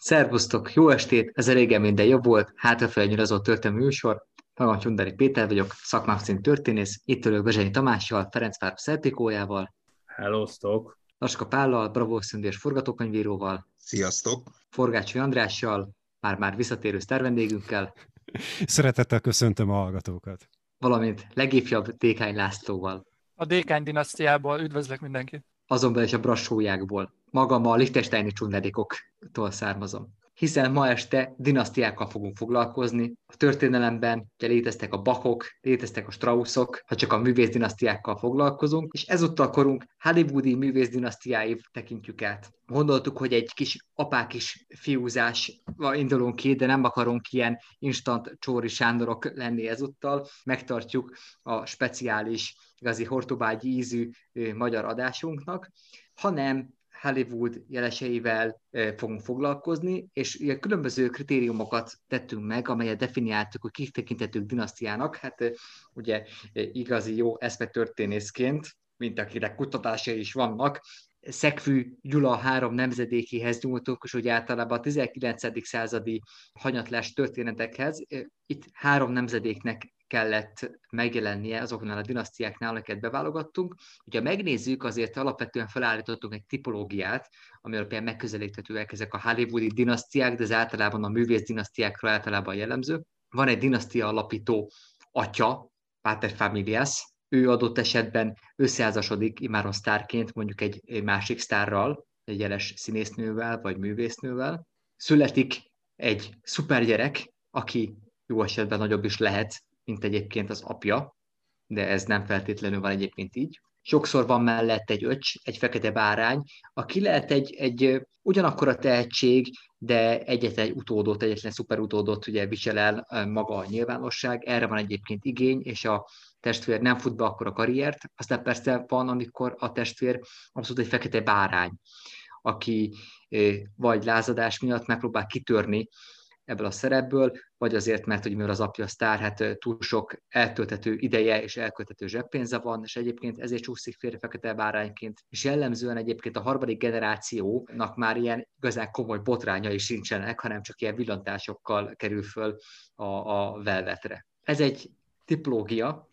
Szervusztok, jó estét, ez régen minden jobb volt, hátrafelé nyilazott történelmi műsor. Magam Csundari Péter vagyok, szakmám szint történész, itt ülök Bezsenyi Tamással, Ferencváros Szerpikójával. Hellóztok! Laska Pállal, Bravo Szündés forgatókönyvíróval. Sziasztok! Forgácsai Andrással, már-már visszatérő sztervendégünkkel. Szeretettel köszöntöm a hallgatókat. Valamint legifjabb Dékány Lászlóval. A Dékány dinasztiából üdvözlök mindenkit. Azon belül is a brassójákból magam a Liechtensteini csunderikoktól származom. Hiszen ma este dinasztiákkal fogunk foglalkozni. A történelemben ugye léteztek a Bachok, léteztek a Straussok, ha csak a művész dinasztiákkal foglalkozunk, és ezúttal korunk hollywoodi művész dinasztiáiv tekintjük át. Gondoltuk, hogy egy kis apák is fiúzás indulunk ki, de nem akarunk ilyen instant Csóri Sándorok lenni ezúttal. Megtartjuk a speciális, igazi hortobágyi ízű magyar adásunknak, hanem Hollywood jeleseivel fogunk foglalkozni, és ugye különböző kritériumokat tettünk meg, amelyet definiáltuk, hogy kik tekintetők dinasztiának. Hát ugye igazi jó eszmetörténészként, mint akinek kutatásai is vannak, Szekfű Gyula három nemzedékéhez nyúltunk, és ugye általában a 19. századi hanyatlás történetekhez. Itt három nemzedéknek kellett megjelennie azoknál a dinasztiáknál, amiket beválogattunk. Hogyha megnézzük, azért alapvetően felállítottunk egy tipológiát, ami alapján megközelíthetőek ezek a hollywoodi dinasztiák, de ez általában a művész dinasztiákra általában jellemző. Van egy dinasztia alapító atya, Pater Familias, ő adott esetben összeházasodik imáron sztárként mondjuk egy, másik sztárral, egy jeles színésznővel vagy művésznővel. Születik egy szupergyerek, aki jó esetben nagyobb is lehet, mint egyébként az apja, de ez nem feltétlenül van egyébként így. Sokszor van mellett egy öcs, egy fekete bárány, aki lehet egy, egy ugyanakkor a tehetség, de egyetlen egy utódot, egyetlen szuper utódot ugye visel el maga a nyilvánosság. Erre van egyébként igény, és a testvér nem fut be akkor a karriert. Aztán persze van, amikor a testvér abszolút egy fekete bárány, aki vagy lázadás miatt megpróbál kitörni ebből a szerepből, vagy azért, mert hogy mivel az apja sztár, hát túl sok eltöltető ideje és elköltető zseppénze van, és egyébként ezért csúszik félre fekete bárányként. És jellemzően egyébként a harmadik generációnak már ilyen igazán komoly botrányai sincsenek, hanem csak ilyen villantásokkal kerül föl a, a velvetre. Ez egy tipológia,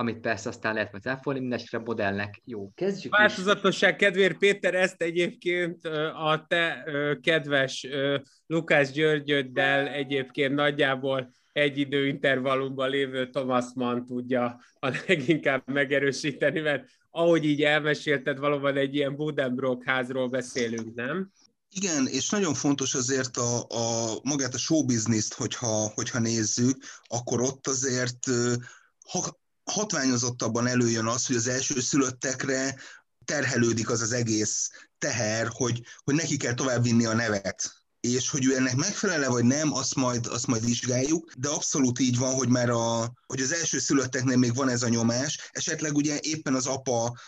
amit persze aztán lehet majd elfogadni, mindenesetre modellnek jó. Kezdjük Változatosság kedvéért, Péter, ezt egyébként a te kedves Lukács Györgyöddel egyébként nagyjából egy időintervallumban lévő Thomas Mann tudja a leginkább megerősíteni, mert ahogy így elmesélted, valóban egy ilyen Budenbrock házról beszélünk, nem? Igen, és nagyon fontos azért a, a magát a showbizniszt, hogyha, hogyha nézzük, akkor ott azért ha hatványozottabban előjön az, hogy az első szülöttekre terhelődik az az egész teher, hogy, hogy neki kell továbbvinni a nevet. És hogy ő ennek megfelele vagy nem, azt majd, azt majd vizsgáljuk, de abszolút így van, hogy már a, hogy az első szülötteknél még van ez a nyomás, esetleg ugye éppen az apa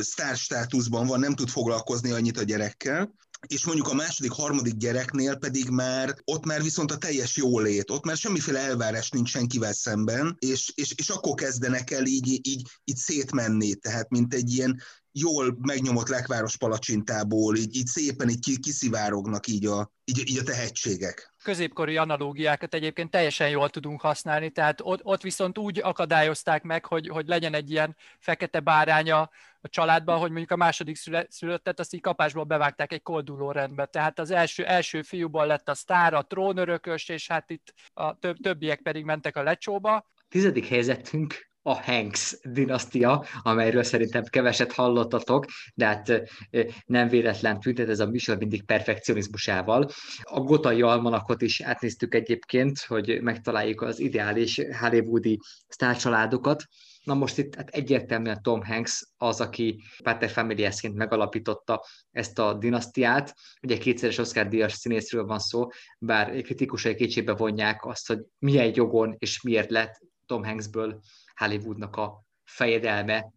sztár státuszban van, nem tud foglalkozni annyit a gyerekkel, és mondjuk a második, harmadik gyereknél pedig már, ott már viszont a teljes jólét, ott már semmiféle elvárás nincs senkivel szemben, és, és, és akkor kezdenek el így, így, így szétmenni, tehát mint egy ilyen jól megnyomott lekváros palacsintából, így, így szépen így kiszivárognak így a, így, így a tehetségek középkori analógiákat egyébként teljesen jól tudunk használni, tehát ott, ott viszont úgy akadályozták meg, hogy, hogy legyen egy ilyen fekete báránya a családban, hogy mondjuk a második szülöttet azt így kapásból bevágták egy kolduló rendbe. Tehát az első, első fiúból lett a sztár, a trónörökös, és hát itt a több, többiek pedig mentek a lecsóba. Tizedik helyzetünk a Hanks dinasztia, amelyről szerintem keveset hallottatok, de hát nem véletlen tüntet ez a műsor mindig perfekcionizmusával. A Gotai Almanakot is átnéztük egyébként, hogy megtaláljuk az ideális hollywoodi sztárcsaládokat. Na most itt hát egyértelműen Tom Hanks az, aki Pater Familiasként megalapította ezt a dinasztiát. Ugye kétszeres Oscar díjas színészről van szó, bár kritikusai kétségbe vonják azt, hogy milyen jogon és miért lett Tom Hanksből Hollywoodnak a fejedelme,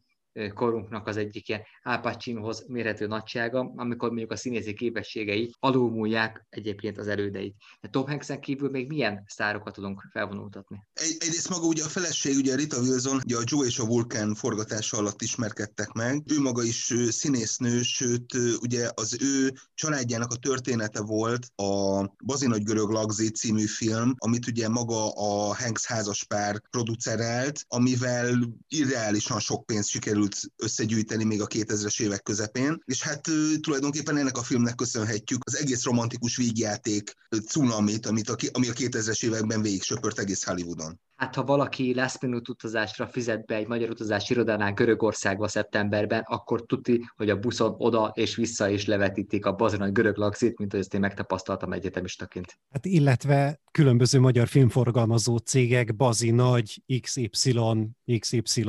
korunknak az egyik ilyen Al Pacinohoz mérhető nagysága, amikor mondjuk a színészi képességei alulmúlják egyébként az elődeit. De Tom Hanks-en kívül még milyen sztárokat tudunk felvonultatni? Egy, egyrészt maga ugye a feleség, ugye Rita Wilson, ugye a Joe és a Vulcan forgatása alatt ismerkedtek meg. Ő maga is színésznő, sőt ugye az ő családjának a története volt a Bazinagy Görög Lagzé című film, amit ugye maga a Hanks házaspár producerelt, amivel irreálisan sok pénzt sikerült összegyűjteni még a 2000-es évek közepén, és hát tulajdonképpen ennek a filmnek köszönhetjük az egész romantikus vígjáték cunamit, amit a, ami a 2000-es években végig söpört egész Hollywoodon. Hát ha valaki last minute utazásra fizet be egy magyar utazási irodánál Görögországba szeptemberben, akkor tudti, hogy a buszon oda és vissza is levetítik a bazonai görög laxit, mint hogy ezt én megtapasztaltam egyetemistaként. Hát illetve különböző magyar filmforgalmazó cégek bazi nagy XY, XY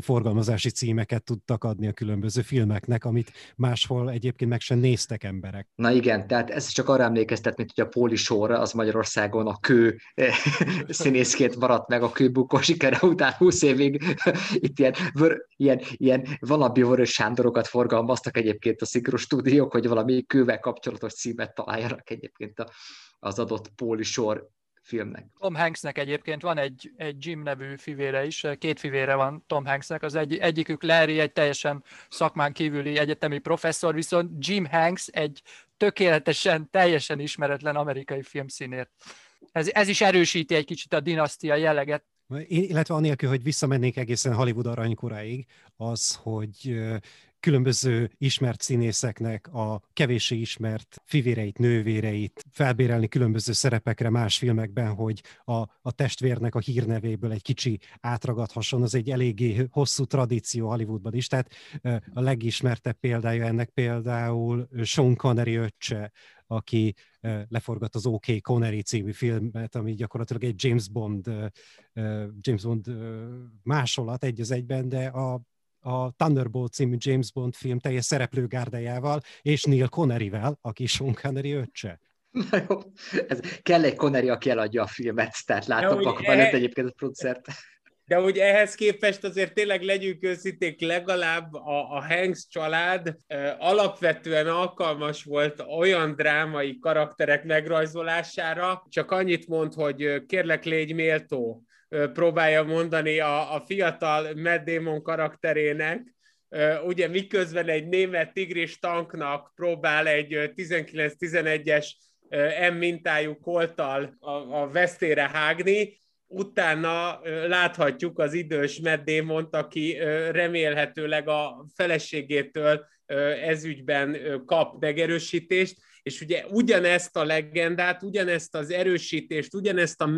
forgalmazási címeket tudtak adni a különböző filmeknek, amit máshol egyébként meg sem néztek emberek. Na igen, tehát ez csak arra emlékeztet, mint hogy a Póli Sor az Magyarországon a kő színészként maradt maradt meg a kőbukó sikere után 20 évig itt ilyen, vör, ilyen, ilyen valami vörös sándorokat forgalmaztak egyébként a szikros stúdiók, hogy valami kővel kapcsolatos címet találjanak egyébként az adott póli sor filmnek. Tom Hanksnek egyébként van egy, egy Jim nevű fivére is, két fivére van Tom Hanksnek, az egy, egyikük Larry, egy teljesen szakmán kívüli egyetemi professzor, viszont Jim Hanks egy tökéletesen, teljesen ismeretlen amerikai filmszínért ez, ez is erősíti egy kicsit a dinasztia jelleget. Illetve anélkül, hogy visszamennék egészen Hollywood aranykoráig, az, hogy különböző ismert színészeknek a kevéssé ismert fivéreit, nővéreit felbérelni különböző szerepekre más filmekben, hogy a, a testvérnek a hírnevéből egy kicsi átragadhasson, az egy eléggé hosszú tradíció Hollywoodban is. Tehát a legismertebb példája ennek például Sean Connery öccse, aki leforgat az OK Connery című filmet, ami gyakorlatilag egy James Bond, James Bond másolat egy az egyben, de a a Thunderbolt című James Bond film teljes szereplőgárdájával, és Neil Conneryvel, aki Sean Connery öccse. Na jó, ez kell egy Connery, aki eladja a filmet, tehát látom akkor e... egyébként a producert. De hogy ehhez képest azért tényleg legyünk őszinték, legalább a, a Hanks család e, alapvetően alkalmas volt olyan drámai karakterek megrajzolására, csak annyit mond, hogy kérlek légy méltó, próbálja mondani a, a fiatal Matt Damon karakterének, ugye miközben egy német tigris tanknak próbál egy 19-11-es M mintájú kolttal a, a vesztére hágni, utána láthatjuk az idős Matt Damon-t, aki remélhetőleg a feleségétől ezügyben kap megerősítést, és ugye ugyanezt a legendát, ugyanezt az erősítést, ugyanezt a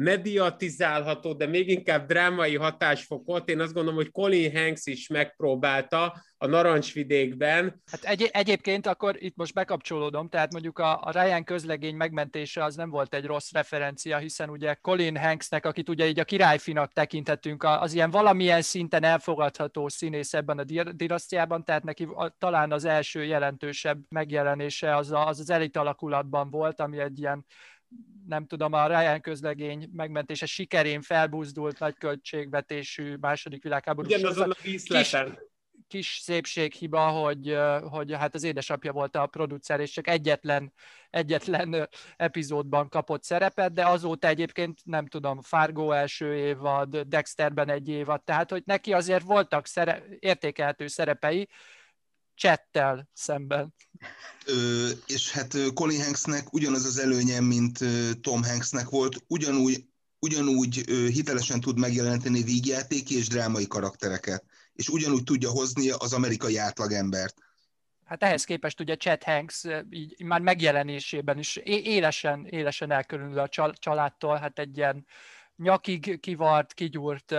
mediatizálható, de még inkább drámai hatásfokot, én azt gondolom, hogy Colin Hanks is megpróbálta a Narancsvidékben. Hát egy, egyébként akkor itt most bekapcsolódom, tehát mondjuk a, a Ryan közlegény megmentése az nem volt egy rossz referencia, hiszen ugye Colin Hanksnek, akit ugye így a királyfinak tekinthetünk, az ilyen valamilyen szinten elfogadható színész ebben a dinasztiában, tehát neki talán az első jelentősebb megjelenése az az, az elit alakulatban volt, ami egy ilyen nem tudom, a Ryan közlegény megmentése sikerén felbuzdult nagy költségvetésű második világháború. Ugyanazon a vízleten. Kis, kis szépséghiba, hogy, hogy hát az édesapja volt a producer, és csak egyetlen, egyetlen epizódban kapott szerepet, de azóta egyébként nem tudom, Fargo első évad, Dexterben egy évad, tehát hogy neki azért voltak szere- értékelhető szerepei, csettel szemben. Ö, és hát Colin Hanksnek ugyanaz az előnye, mint Tom Hanksnek volt, ugyanúgy, ugyanúgy hitelesen tud megjeleníteni vígjátéki és drámai karaktereket, és ugyanúgy tudja hozni az amerikai átlagembert. Hát ehhez képest ugye Chet Hanks így már megjelenésében is élesen, élesen elkülönül a családtól, hát egy ilyen nyakig kivart, kigyúrt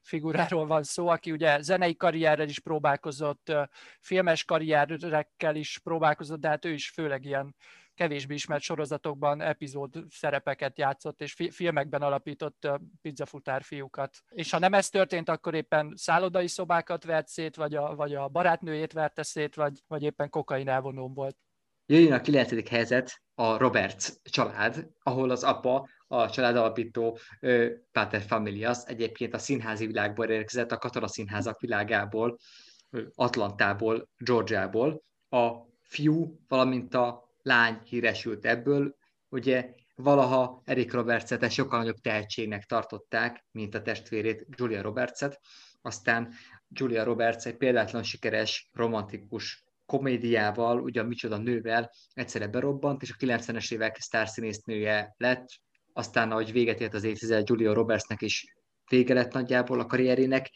figuráról van szó, aki ugye zenei karrierrel is próbálkozott, filmes karrierekkel is próbálkozott, de hát ő is főleg ilyen kevésbé ismert sorozatokban epizód szerepeket játszott, és fi- filmekben alapított pizzafutár fiúkat. És ha nem ez történt, akkor éppen szállodai szobákat vert szét, vagy a, vagy a barátnőjét verte szét, vagy, vagy éppen kokain elvonón volt. Jöjjön a kilencedik helyzet, a Roberts család, ahol az apa, a család alapító Pater Familias egyébként a színházi világból érkezett, a katona színházak világából, Atlantából, Georgiából. A fiú, valamint a lány híresült ebből, ugye valaha Eric Robertset sokkal nagyobb tehetségnek tartották, mint a testvérét Julia Robertset, aztán Julia Roberts egy példátlan sikeres, romantikus komédiával, ugyan micsoda nővel egyszerre berobbant, és a 90-es évek sztárszínésznője lett, aztán, ahogy véget ért az évtized, Julia Robertsnek is vége lett nagyjából a karrierének.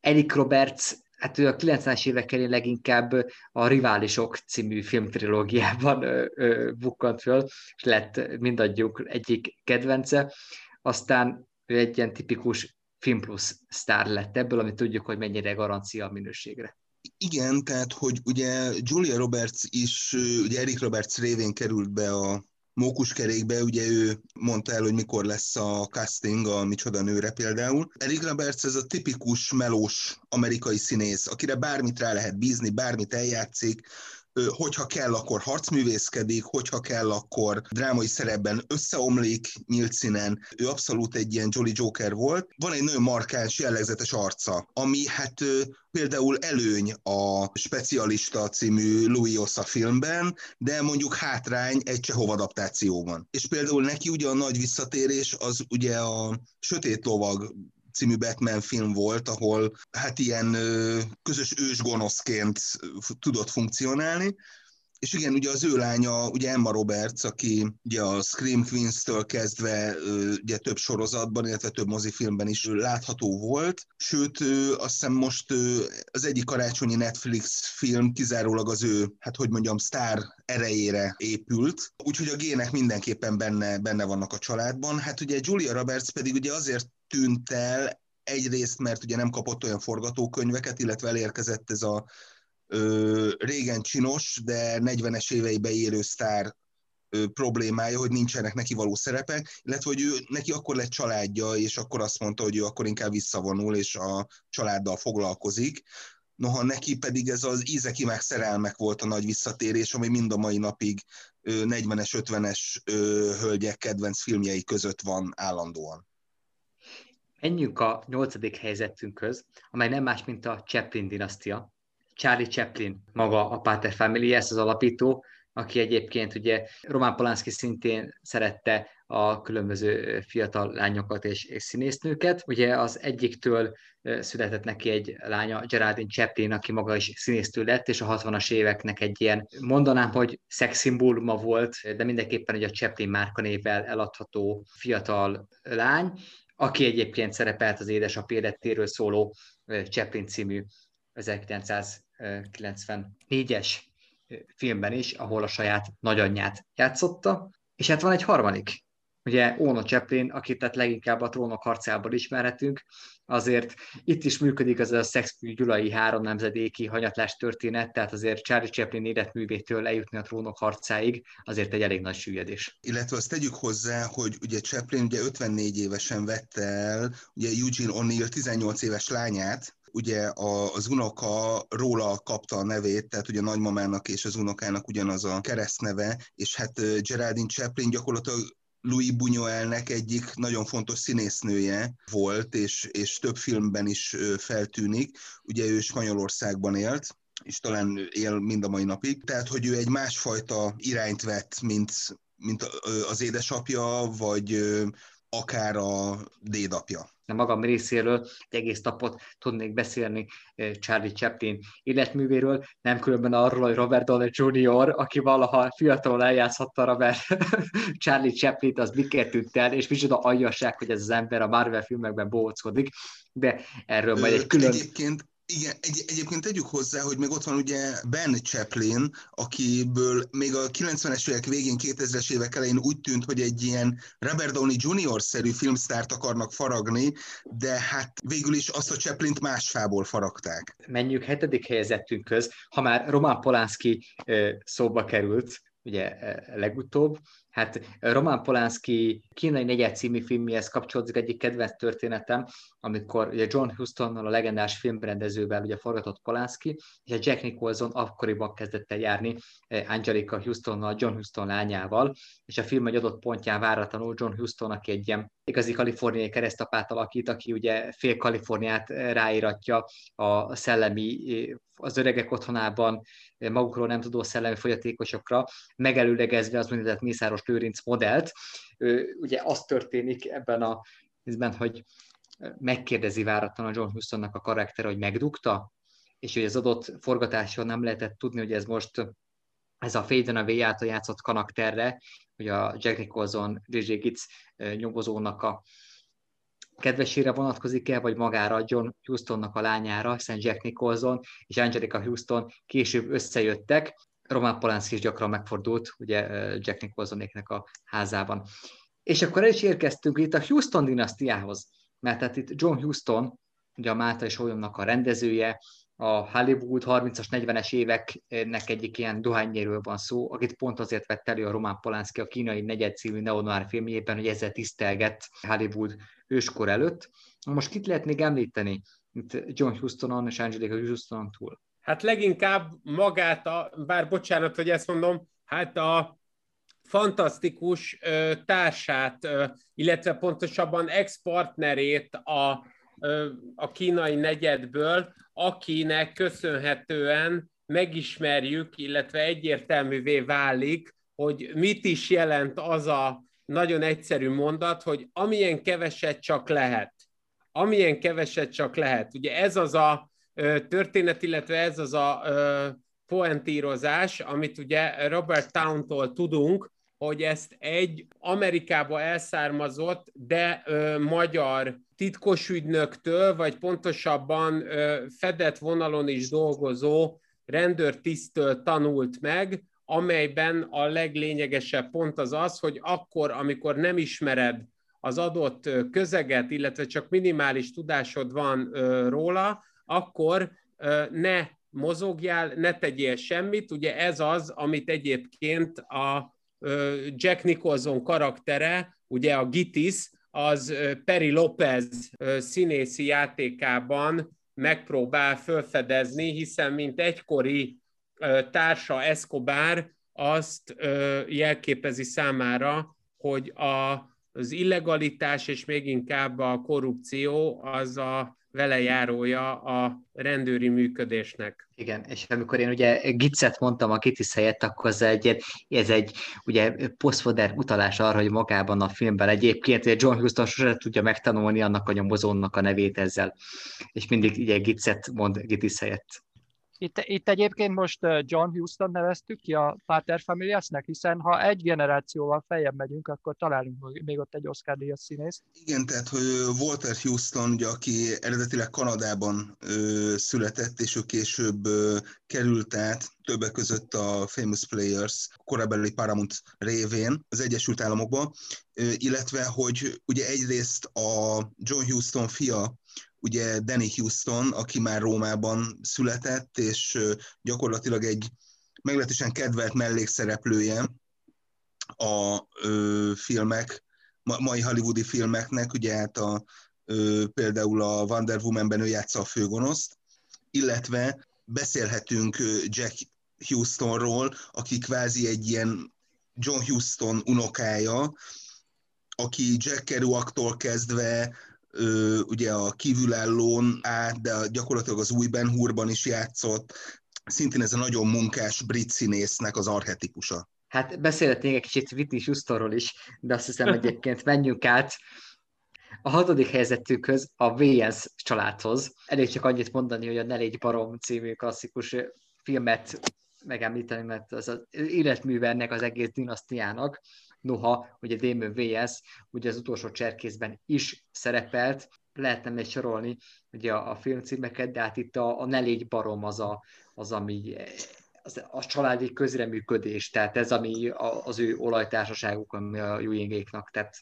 Eric Roberts, hát ő a 90-es évek elén leginkább a Riválisok című filmtrilógiában ö, ö, bukkant föl, és lett mindadjuk egyik kedvence. Aztán ő egy ilyen tipikus Film Plus sztár lett ebből, amit tudjuk, hogy mennyire garancia a minőségre. Igen, tehát, hogy ugye Julia Roberts is, ugye Eric Roberts révén került be a mókuskerékbe, ugye ő mondta el, hogy mikor lesz a casting a Micsoda nőre például. Eric Roberts ez a tipikus melós amerikai színész, akire bármit rá lehet bízni, bármit eljátszik, hogyha kell, akkor harcművészkedik, hogyha kell, akkor drámai szerepben összeomlik nyílt színen. Ő abszolút egy ilyen Jolly Joker volt. Van egy nagyon markáns, jellegzetes arca, ami hát például előny a Specialista című Louis Ossa filmben, de mondjuk hátrány egy Csehov adaptációban. És például neki ugye a nagy visszatérés az ugye a Sötét Lovag című Batman film volt, ahol hát ilyen közös ős gonoszként tudott funkcionálni, és igen, ugye az ő lánya, ugye Emma Roberts, aki ugye a Scream Queens-től kezdve ugye több sorozatban, illetve több mozifilmben is látható volt, sőt, azt hiszem most az egyik karácsonyi Netflix film kizárólag az ő, hát hogy mondjam, sztár erejére épült, úgyhogy a gének mindenképpen benne, benne vannak a családban. Hát ugye Julia Roberts pedig ugye azért tűnt el, egyrészt, mert ugye nem kapott olyan forgatókönyveket, illetve elérkezett ez a ö, régen csinos, de 40-es éveibe élő sztár ö, problémája, hogy nincsenek neki való szerepek, illetve hogy ő, neki akkor lett családja, és akkor azt mondta, hogy ő akkor inkább visszavonul, és a családdal foglalkozik. Noha neki pedig ez az ízeki megszerelmek volt a nagy visszatérés, ami mind a mai napig 40-es, 50-es hölgyek kedvenc filmjei között van állandóan. Menjünk a nyolcadik helyzetünkhöz, amely nem más, mint a Chaplin dinasztia. Charlie Chaplin, maga a Pater Family, ez az alapító, aki egyébként ugye Roman Polanski szintén szerette a különböző fiatal lányokat és, és színésznőket. Ugye az egyiktől született neki egy lánya, Geraldine Chaplin, aki maga is színésznő lett, és a 60-as éveknek egy ilyen, mondanám, hogy szexszimbóluma volt, de mindenképpen egy a Chaplin márkanévvel eladható fiatal lány, aki egyébként szerepelt az édesapja életéről szóló Chaplin című 1994-es filmben is, ahol a saját nagyanyját játszotta. És hát van egy harmadik, ugye Ono Chaplin, akit tehát leginkább a trónok harcából ismerhetünk, azért itt is működik az a szexfű gyulai három nemzedéki hanyatlás történet, tehát azért Charlie Chaplin életművétől eljutni a trónok harcáig azért egy elég nagy süllyedés. Illetve azt tegyük hozzá, hogy ugye Chaplin ugye 54 évesen vette el ugye Eugene O'Neill 18 éves lányát, ugye az unoka róla kapta a nevét, tehát ugye a nagymamának és az unokának ugyanaz a keresztneve, és hát Geraldine Chaplin gyakorlatilag Louis Buñuelnek egyik nagyon fontos színésznője volt, és, és több filmben is feltűnik. Ugye ő Spanyolországban élt, és talán él mind a mai napig. Tehát, hogy ő egy másfajta irányt vett, mint, mint az édesapja, vagy akár a dédapja. A magam részéről egy egész napot tudnék beszélni Charlie Chaplin életművéről, nem különben arról, hogy Robert Downey Jr., aki valaha fiatalon eljátszhatta Robert Charlie Chaplin, az miket tűnt el, és micsoda aljasság, hogy ez az ember a Marvel filmekben bóckodik, de erről majd egy külön... Egyébként igen, egy, egyébként tegyük hozzá, hogy még ott van ugye Ben Chaplin, akiből még a 90-es évek végén, 2000-es évek elején úgy tűnt, hogy egy ilyen Robert Downey Jr.-szerű filmsztárt akarnak faragni, de hát végül is azt a Chaplint más fából faragták. Menjünk hetedik helyezettünkhöz, ha már Roman Polanski szóba került, ugye legutóbb. Hát Roman Polanski kínai negyed című filmjehez kapcsolódik egyik kedvenc történetem, amikor ugye John Hustonnal, a legendás filmrendezővel ugye forgatott Polanski, és a Jack Nicholson akkoriban kezdett el járni Angelica Houstonnal, John Huston lányával, és a film egy adott pontján váratlanul John Huston, aki egy ilyen igazi kaliforniai keresztapát alakít, aki ugye fél Kaliforniát ráíratja a szellemi, az öregek otthonában magukról nem tudó szellemi fogyatékosokra, megelőlegezve az úgynevezett Mészáros Lőrinc modellt. Ugye az történik ebben a részben, hogy megkérdezi váratlan a John Hustonnak a karakter, hogy megdugta, és hogy az adott forgatáson nem lehetett tudni, hogy ez most ez a Faden a által játszott karakterre, hogy a Jack Nicholson, J.J. Gitz nyomozónak a kedvesére vonatkozik-e, vagy magára John Houstonnak a lányára, hiszen Jack Nicholson és Angelica Houston később összejöttek. Roman Polanski is gyakran megfordult, ugye Jack Nicholsonéknek a házában. És akkor el is érkeztünk itt a Houston dinasztiához, mert hát itt John Houston, ugye a Máta és Olyomnak a rendezője, a Hollywood 30-as, 40-es éveknek egyik ilyen dohányéről van szó, akit pont azért vett elő a Roman Polanski a kínai negyed című neonoir filmjében, hogy ezzel tisztelget Hollywood őskor előtt. Most kit lehet még említeni itt John Houstonon és Angelica Houstonon túl? Hát leginkább magát, a, bár bocsánat, hogy ezt mondom, hát a fantasztikus ö, társát, ö, illetve pontosabban ex-partnerét a, ö, a kínai negyedből, akinek köszönhetően megismerjük, illetve egyértelművé válik, hogy mit is jelent az a nagyon egyszerű mondat, hogy amilyen keveset csak lehet. Amilyen keveset csak lehet. Ugye ez az a történet, illetve ez az a poentírozás, amit ugye Robert Towntól tudunk, hogy ezt egy Amerikába elszármazott, de ö, magyar titkosügynöktől, vagy pontosabban ö, fedett vonalon is dolgozó rendőrtisztől tanult meg, amelyben a leglényegesebb pont az az, hogy akkor, amikor nem ismered az adott közeget, illetve csak minimális tudásod van róla, akkor ne mozogjál, ne tegyél semmit. Ugye ez az, amit egyébként a Jack Nicholson karaktere, ugye a Gitis, az Peri Lopez színészi játékában megpróbál felfedezni, hiszen mint egykori társa Escobar azt jelképezi számára, hogy a, az illegalitás és még inkább a korrupció az a vele járója a rendőri működésnek. Igen, és amikor én ugye Gicet mondtam a Kitis helyett, akkor ez egy, ez egy ugye posztmodern utalás arra, hogy magában a filmben egyébként John Huston sosem tudja megtanulni annak a nyomozónak a nevét ezzel, és mindig ugye Gicet mond Gitis helyett. Itt, itt egyébként most John Houston neveztük ki a Pater Familiasnek, hiszen ha egy generációval feljebb megyünk, akkor találunk még ott egy Oscar díjas színész. Igen, tehát hogy Walter Houston, ugye, aki eredetileg Kanadában ö, született, és ő később ö, került át többek között a Famous Players korabeli Paramount révén az Egyesült Államokba, ö, illetve hogy ugye egyrészt a John Houston fia ugye Danny Houston, aki már Rómában született, és gyakorlatilag egy meglehetősen kedvelt mellékszereplője a ö, filmek, ma, mai hollywoodi filmeknek, ugye hát a, ö, például a Wonder Woman-ben ő játsza a főgonoszt, illetve beszélhetünk Jack Houstonról, aki kvázi egy ilyen John Houston unokája, aki Jack Kerouaktól kezdve ö, ugye a kívülállón át, de gyakorlatilag az új Ben Hurban is játszott. Szintén ez a nagyon munkás brit színésznek az archetipusa. Hát beszélhetnénk egy kicsit Whitney Houstonról is, de azt hiszem egyébként menjünk át a hatodik helyzetükhöz, a VS családhoz. Elég csak annyit mondani, hogy a Ne légy barom című klasszikus filmet megemlíteni, mert az, az életműve ennek az egész dinasztiának. Noha ugye Damon VS ugye az utolsó cserkészben is szerepelt, lehetne még sorolni ugye a, a filmcímeket, de hát itt a, a Ne légy barom az, a, az ami az, a családi közreműködés, tehát ez, ami a, az ő olajtársaságuk, ami a Ewingéknak, tehát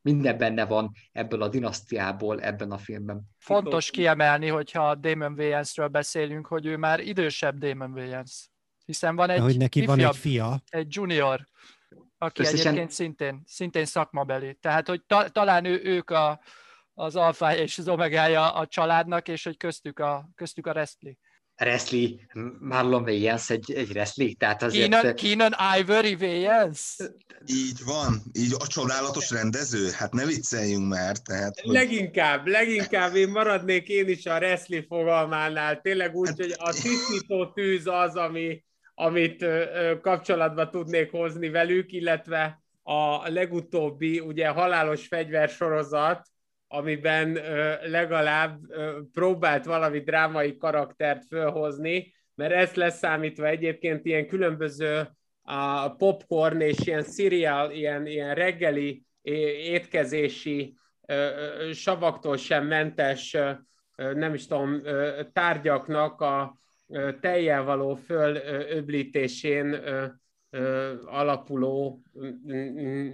minden benne van ebből a dinasztiából ebben a filmben. Fontos kiemelni, hogyha Damon Wayans-ről beszélünk, hogy ő már idősebb Damon Wayans. hiszen van egy hogy neki van egy fia. Egy junior, aki Összesen... egyébként szintén, szintén szakmabeli. Tehát, hogy ta, talán ő, ők a, az alfája és az omegája a családnak, és hogy köztük a, köztük a Restli. Restli, Marlon Wayans egy, egy Restli, tehát azért... Keenan, Keenan Ivory Wayans? Így van, így a csodálatos rendező, hát ne vicceljünk már, tehát... Hogy... Leginkább, leginkább én maradnék én is a Restli fogalmánál, tényleg úgy, hát... hogy a tisztító tűz az, ami, amit ö, kapcsolatba tudnék hozni velük, illetve a legutóbbi, ugye halálos fegyver sorozat, amiben legalább próbált valami drámai karaktert fölhozni, mert ezt leszámítva egyébként ilyen különböző a popcorn és ilyen serial, ilyen, ilyen reggeli étkezési savaktól sem mentes, nem is tudom, tárgyaknak a tejjel való fölöblítésén alapuló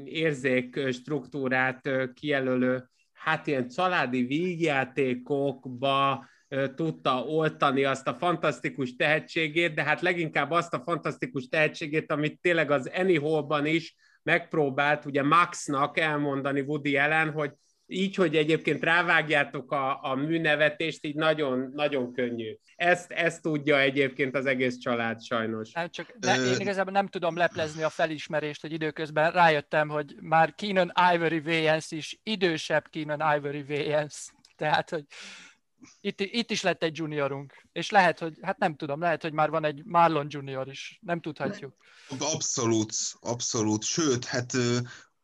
érzék struktúrát kijelölő hát ilyen családi vígjátékokba tudta oltani azt a fantasztikus tehetségét, de hát leginkább azt a fantasztikus tehetségét, amit tényleg az Anyhole-ban is megpróbált ugye Maxnak elmondani Woody ellen, hogy így, hogy egyébként rávágjátok a, a műnevetést, így nagyon, nagyon könnyű. Ezt, ezt tudja egyébként az egész család sajnos. Nem, csak ne, én igazából nem tudom leplezni a felismerést, hogy időközben rájöttem, hogy már Keenan Ivory Wayans is idősebb Keenan Ivory Wayans. Tehát, hogy itt, itt is lett egy juniorunk, és lehet, hogy, hát nem tudom, lehet, hogy már van egy Marlon junior is, nem tudhatjuk. Abszolút, abszolút, sőt, hát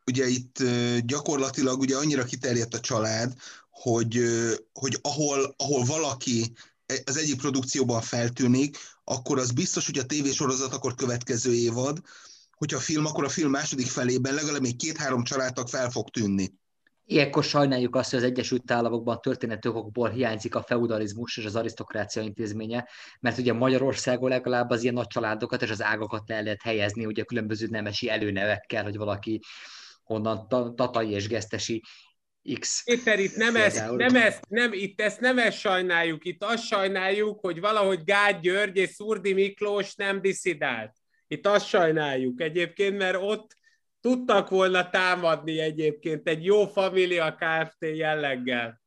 ugye itt gyakorlatilag ugye annyira kiterjedt a család, hogy, hogy ahol, ahol valaki e, az egyik produkcióban feltűnik, akkor az biztos, hogy a tévésorozat akkor következő évad, hogyha a film, akkor a film második felében legalább még két-három családtag fel fog tűnni. Ilyenkor sajnáljuk azt, hogy az Egyesült Államokban történetokból hiányzik a feudalizmus és az arisztokrácia intézménye, mert ugye Magyarországon legalább az ilyen nagy családokat és az ágakat le lehet helyezni, ugye különböző nemesi előnevekkel, hogy valaki honnan Tatai és Gesztesi X. Péter, itt nem ezt, nem ezt, nem, itt ezt nem ezt sajnáljuk, itt azt sajnáljuk, hogy valahogy Gágy György és Szurdi Miklós nem diszidált. Itt azt sajnáljuk egyébként, mert ott tudtak volna támadni egyébként egy jó família Kft. jelleggel.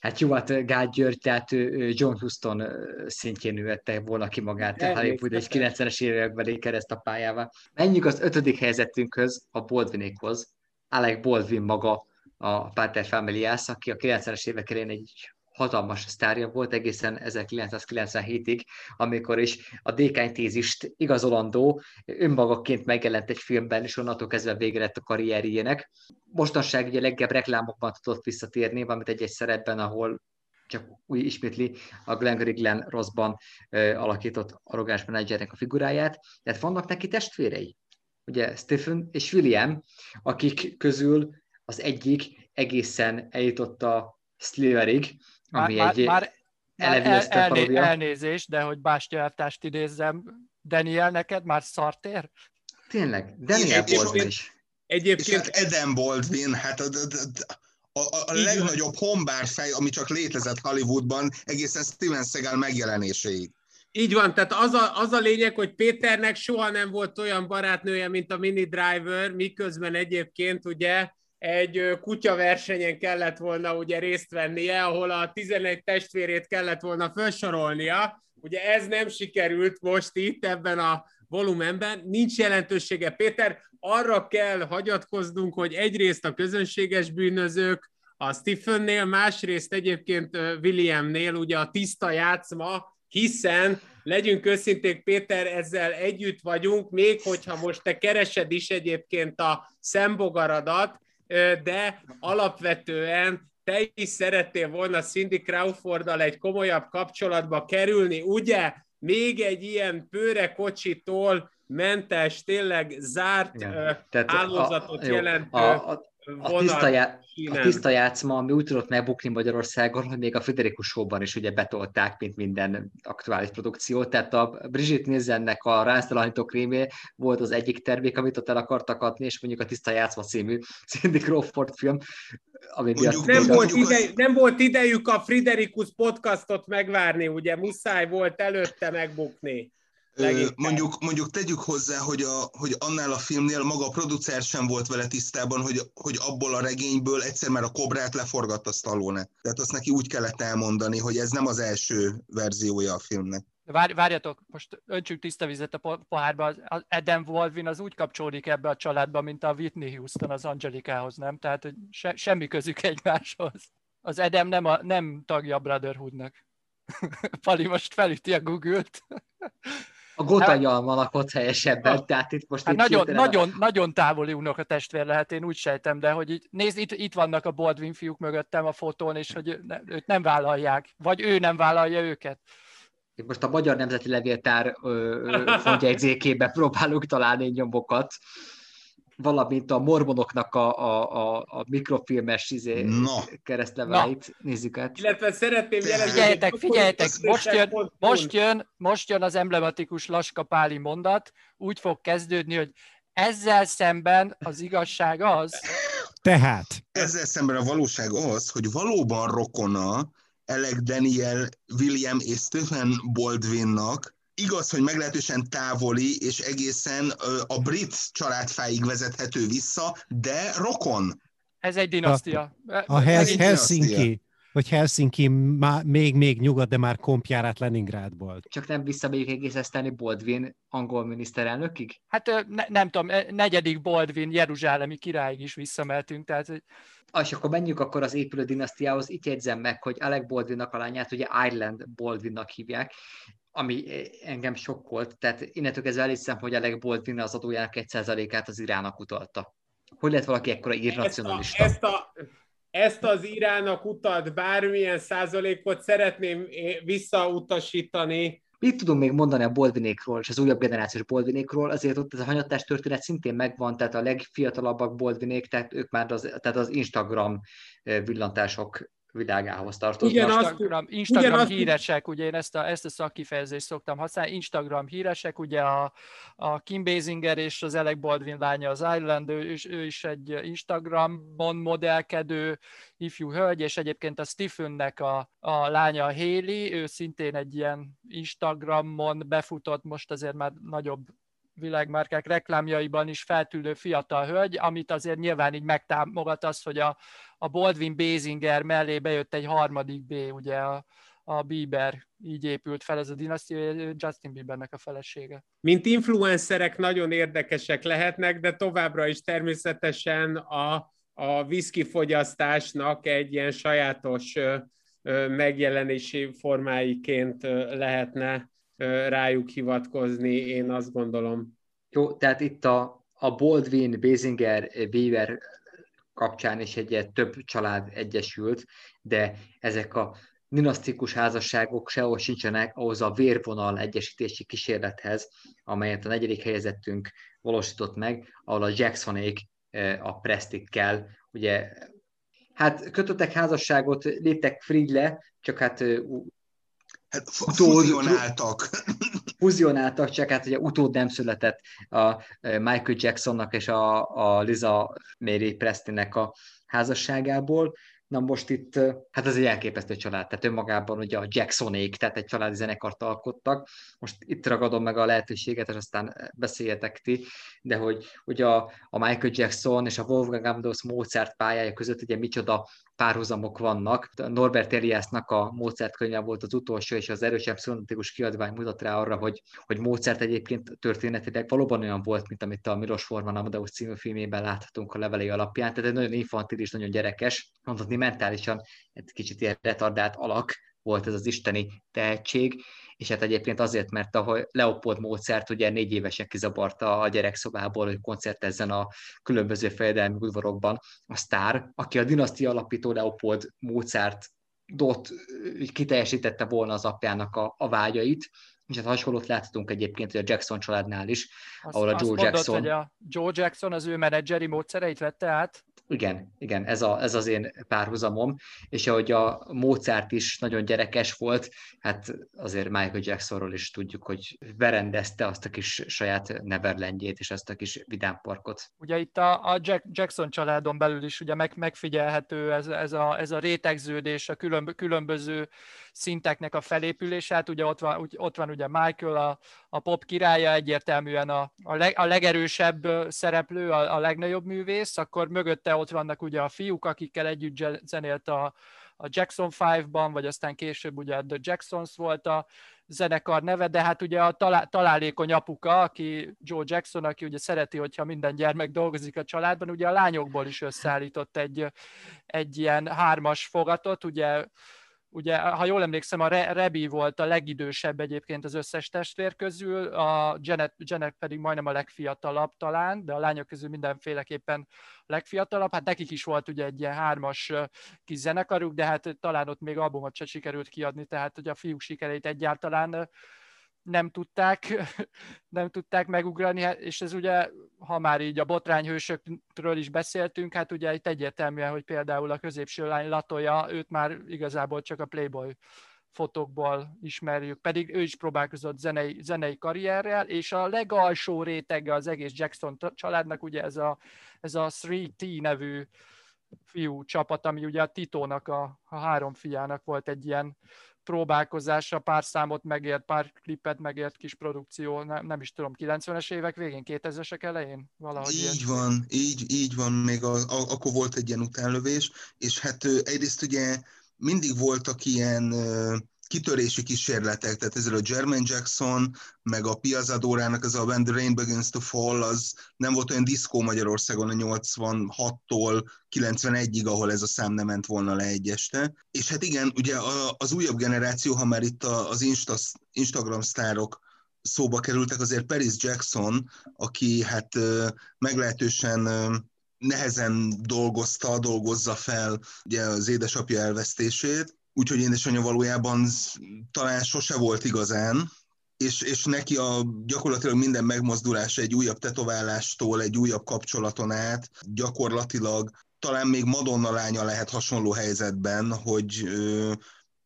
Hát jó, hát Gágy György, tehát John Huston szintjén nőtte volna ki magát a Hollywood egy 90-es évekbeli keresztapájával. Menjünk az ötödik helyzetünkhöz, a Baldwinékhoz. Alec Baldwin maga a Pater Familias, aki a 90-es évek elején egy hatalmas sztárja volt egészen 1997-ig, amikor is a dékány tézist igazolandó önmagaként megjelent egy filmben, és onnantól kezdve vége lett a karrierjének. Mostanság ugye legjobb reklámokban tudott visszatérni, valamit egy-egy szerepben, ahol csak új ismétli a Glenn Glenn Rossban alakított arrogáns menedzsernek a figuráját. Tehát vannak neki testvérei ugye Stephen és William, akik közül az egyik egészen eljutott a Sliverig, ami már, egy már, már el, elné, elnézést, de hogy Bástyártást idézzem, Daniel, neked már szartér? Tényleg, Daniel Baldwin is. Egyébként és hát Eden Baldwin, hát a, a, a, a legnagyobb hombár fej, ami csak létezett Hollywoodban, egészen Steven Seagal megjelenéséig. Így van, tehát az a, az a lényeg, hogy Péternek soha nem volt olyan barátnője, mint a Mini Driver, miközben egyébként ugye egy kutyaversenyen kellett volna ugye részt vennie, ahol a 11 testvérét kellett volna felsorolnia. Ugye ez nem sikerült most itt ebben a volumenben. Nincs jelentősége, Péter. Arra kell hagyatkoznunk, hogy egyrészt a közönséges bűnözők, a Stephennél, másrészt egyébként Williamnél ugye a tiszta játszma, hiszen legyünk őszinték, Péter, ezzel együtt vagyunk, még hogyha most te keresed is egyébként a szembogaradat, de alapvetően te is szerettél volna Cindy Crawforddal egy komolyabb kapcsolatba kerülni, ugye? Még egy ilyen pőrekocsitól mentes, tényleg zárt Igen. hálózatot jelentő a, a, a tiszta, já, a tiszta játszma, ami úgy tudott megbukni Magyarországon, hogy még a Federikus Show-ban is ugye betolták, mint minden aktuális produkció. Tehát a Brigitte Nielsennek a Ránztalanító krémé volt az egyik termék, amit ott el akartak adni, és mondjuk a Tiszta játszma című Cindy Crawford film, ami mondjuk, nem, volt idejük, az... nem volt idejük a Friderikus podcastot megvárni, ugye muszáj volt előtte megbukni. Leginkább. Mondjuk, mondjuk tegyük hozzá, hogy, a, hogy annál a filmnél maga a producer sem volt vele tisztában, hogy, hogy abból a regényből egyszer már a kobrát leforgatta Stallone. Tehát azt neki úgy kellett elmondani, hogy ez nem az első verziója a filmnek. Várj, várjatok, most öntsük tiszta vizet a pohárba. Az Adam Baldwin az úgy kapcsolódik ebbe a családba, mint a Whitney Houston az Angelikához, nem? Tehát hogy se, semmi közük egymáshoz. Az Adam nem, a, nem tagja a Brotherhoodnak. Pali most felüti a Google-t. A Gotanyalma lakott helyesebben, ah. tehát itt most hát itt nagyon, nagyon, a... nagyon távoli a testvér lehet, én úgy sejtem, de hogy így, nézd, itt, itt vannak a Baldwin fiúk mögöttem a fotón, és hogy ne, őt nem vállalják, vagy ő nem vállalja őket. Itt most a Magyar Nemzeti Levéltár fontjegyzékébe próbálunk találni nyomokat, valamint a mormonoknak a, a, a, a mikrofilmes izé, no. keresztleveleit nézzük át. Illetve szeretném jelezni... Figyeljetek, figyeljetek, most jön, most, jön, most jön az emblematikus Laska Páli mondat, úgy fog kezdődni, hogy ezzel szemben az igazság az... Tehát. Ezzel szemben a valóság az, hogy valóban rokona Alec Daniel, William és Stephen Baldwinnak, igaz, hogy meglehetősen távoli és egészen a brit családfáig vezethető vissza, de rokon. Ez egy dinasztia. A, a Hel- Helsinki, hogy Helsinki má, még, még nyugat, de már kompjárát Leningrádból. Csak nem visszamegyük egészeszteni Baldwin angol miniszterelnökig? Hát ne, nem tudom, negyedik Baldwin Jeruzsálemi királyig is visszameltünk, tehát és akkor menjünk akkor az épülő dinasztiához. Itt jegyzem meg, hogy Alec Baldwinnak a lányát ugye Ireland Baldwinnak hívják, ami engem sokkolt. Tehát innentől kezdve elhiszem, hogy Alec Baldwin az adójának 1%-át az Irának utalta. Hogy lehet valaki ekkora irracionalista? Ezt a, ezt a, ezt az Irának utalt bármilyen százalékot szeretném visszautasítani Mit tudunk még mondani a Baldwinékról és az újabb generációs Baldwinékról? Azért ott ez a hanyattás történet szintén megvan, tehát a legfiatalabbak Baldwinék, tehát ők már az, tehát az Instagram villantások világához tartoznak. Ugyanazt, Instagram, Instagram ugyanazt, híresek, ugye én ezt a, ezt a szakkifejezést szoktam használni, Instagram híresek, ugye a, a Kim Basinger és az Alec Baldwin lánya az Island, ő, ő is egy Instagramon modellkedő ifjú hölgy, és egyébként a Stephennek a, a lánya a Haley, ő szintén egy ilyen Instagramon befutott, most azért már nagyobb világmárkák reklámjaiban is feltűnő fiatal hölgy, amit azért nyilván így megtámogat az, hogy a, a Baldwin Basinger mellé bejött egy harmadik B, ugye a, a Bieber, így épült fel ez a dinasztia, Justin Biebernek a felesége. Mint influencerek nagyon érdekesek lehetnek, de továbbra is természetesen a, a whisky fogyasztásnak egy ilyen sajátos megjelenési formáiként lehetne rájuk hivatkozni, én azt gondolom. Jó, tehát itt a, a Baldwin, Basinger, Bieber kapcsán is egy több család egyesült, de ezek a dinasztikus házasságok sehol sincsenek ahhoz a vérvonal egyesítési kísérlethez, amelyet a negyedik helyezettünk valósított meg, ahol a Jacksonék a Prestikkel, ugye, hát kötöttek házasságot, léptek Friedle, csak hát Hát fuzionáltak. Fuzionáltak, csak hát ugye utód nem született a Michael Jacksonnak és a, a Liza Mary Prestonnek a házasságából. Na most itt, hát ez egy elképesztő család, tehát önmagában ugye a Jacksonék, tehát egy családi zenekart alkottak. Most itt ragadom meg a lehetőséget, és aztán beszéljetek ti, de hogy ugye a, a Michael Jackson és a Wolfgang Amadeus Mozart pályája között ugye micsoda párhuzamok vannak. Norbert Eliasnak a Mozart volt az utolsó, és az erősebb szonatikus kiadvány mutat rá arra, hogy, hogy Mozart egyébként történetileg valóban olyan volt, mint amit a Milos Forman Amadeus című filmében láthatunk a levelei alapján, tehát egy nagyon infantilis, nagyon gyerekes, mondhatni mentálisan egy kicsit ilyen retardált alak volt ez az isteni tehetség, és hát egyébként azért, mert a Leopold Mozart ugye négy évesen kizabarta a gyerekszobából, hogy koncertezzen a különböző fejedelmi udvarokban a sztár, aki a dinasztia alapító Leopold Mozart dot kiteljesítette volna az apjának a, a vágyait, és hát hasonlót láthatunk egyébként a Jackson családnál is, azt, ahol a Joe azt Jackson... Mondod, hogy a Joe Jackson az ő menedzseri módszereit vette át? Igen, igen, ez, a, ez az én párhuzamom, és ahogy a Mozart is nagyon gyerekes volt, hát azért Michael Jacksonról is tudjuk, hogy berendezte azt a kis saját Neverlandjét és azt a kis vidámparkot. Ugye itt a, a Jack, Jackson családon belül is ugye meg, megfigyelhető ez, ez, a, ez a rétegződés, a különb, különböző szinteknek a felépülése, hát ugye ott van, ott van ugye Michael, a, a pop királya, egyértelműen a, a, leg, a legerősebb szereplő, a, a legnagyobb művész, akkor mögötte ott vannak ugye a fiúk, akikkel együtt zenélt a, a Jackson 5-ban, vagy aztán később ugye The Jacksons volt a zenekar neve, de hát ugye a talá- találékony apuka, aki Joe Jackson, aki ugye szereti, hogyha minden gyermek dolgozik a családban, ugye a lányokból is összeállított egy, egy ilyen hármas fogatot, ugye ugye, ha jól emlékszem, a Rebi volt a legidősebb egyébként az összes testvér közül, a Janet, Janet pedig majdnem a legfiatalabb talán, de a lányok közül mindenféleképpen a legfiatalabb. Hát nekik is volt ugye egy ilyen hármas kis zenekaruk, de hát talán ott még albumot se sikerült kiadni, tehát hogy a fiúk sikereit egyáltalán nem tudták, nem tudták megugrani, hát, és ez ugye, ha már így a botrányhősökről is beszéltünk, hát ugye itt egyértelműen, hogy például a középső lány Latoya, őt már igazából csak a Playboy fotókból ismerjük, pedig ő is próbálkozott zenei, zenei karrierrel, és a legalsó rétege az egész Jackson családnak ugye ez a, ez a 3T nevű fiú csapat, ami ugye a Titónak, a, a három fiának volt egy ilyen próbálkozásra pár számot megért, pár klipet megért kis produkció, nem, nem is tudom, 90-es évek végén, 2000-esek elején? Valahogy így ilyen. van, így, így van, még a, a, akkor volt egy ilyen utánlövés, és hát egyrészt ugye mindig voltak ilyen kitörési kísérletek, tehát ezzel a German Jackson, meg a Piazzadórának az a When the Rain Begins to Fall, az nem volt olyan diszkó Magyarországon a 86-tól 91-ig, ahol ez a szám nem ment volna le egy este. És hát igen, ugye az újabb generáció, ha már itt az Insta, Instagram sztárok szóba kerültek, azért Paris Jackson, aki hát meglehetősen nehezen dolgozta, dolgozza fel ugye az édesapja elvesztését, úgyhogy édesanyja valójában talán sose volt igazán, és, és neki a gyakorlatilag minden megmozdulása egy újabb tetoválástól, egy újabb kapcsolaton át, gyakorlatilag talán még Madonna lánya lehet hasonló helyzetben, hogy ö,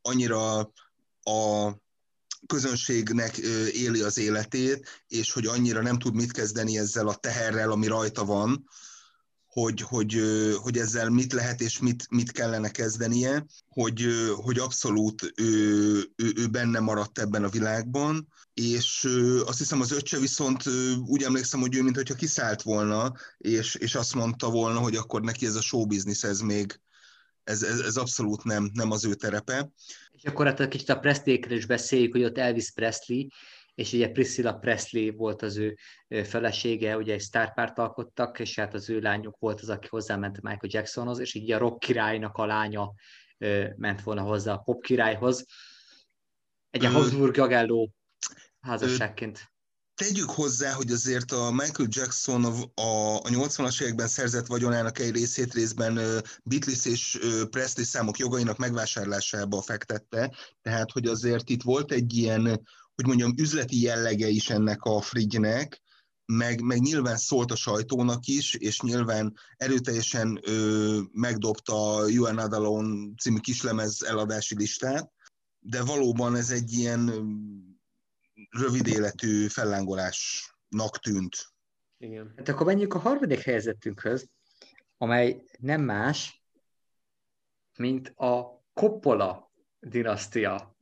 annyira a közönségnek éli az életét, és hogy annyira nem tud mit kezdeni ezzel a teherrel, ami rajta van, hogy, hogy, hogy ezzel mit lehet és mit, mit kellene kezdenie, hogy, hogy abszolút ő, ő, ő benne maradt ebben a világban, és azt hiszem az öccse viszont úgy emlékszem, hogy ő mintha kiszállt volna, és, és azt mondta volna, hogy akkor neki ez a show business, ez még, ez, ez, ez abszolút nem, nem az ő terepe. És akkor hát kicsit a Presley-kről is beszéljük, hogy ott Elvis Presley, és ugye Priscilla Presley volt az ő felesége, ugye egy sztárpárt alkottak, és hát az ő lányuk volt az, aki hozzáment Michael Jacksonhoz, és így a rock királynak a lánya ment volna hozzá a pop királyhoz. Egy a Habsburg jagelló házasságként. Tegyük hozzá, hogy azért a Michael Jackson a, a, a 80-as években szerzett vagyonának egy részét részben Beatles és Presley számok jogainak megvásárlásába fektette, tehát hogy azért itt volt egy ilyen hogy mondjam, üzleti jellege is ennek a frigynek, meg, meg nyilván szólt a sajtónak is, és nyilván erőteljesen ö, megdobta a You Are Alone című kislemez eladási listát, de valóban ez egy ilyen rövid életű fellángolásnak tűnt. Igen. Hát akkor menjünk a harmadik helyzetünkhöz, amely nem más, mint a Coppola dinasztia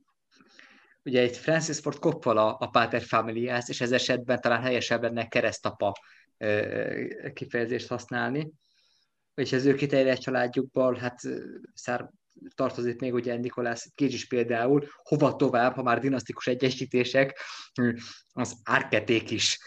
ugye egy Francis Ford Coppola a Pater Familias, és ez esetben talán helyesebb lenne keresztapa kifejezést használni. És az ő kiterjedt családjukból, hát szár, tartozik még ugye Nikolász Kécs is például, hova tovább, ha már dinasztikus egyesítések, az árketék is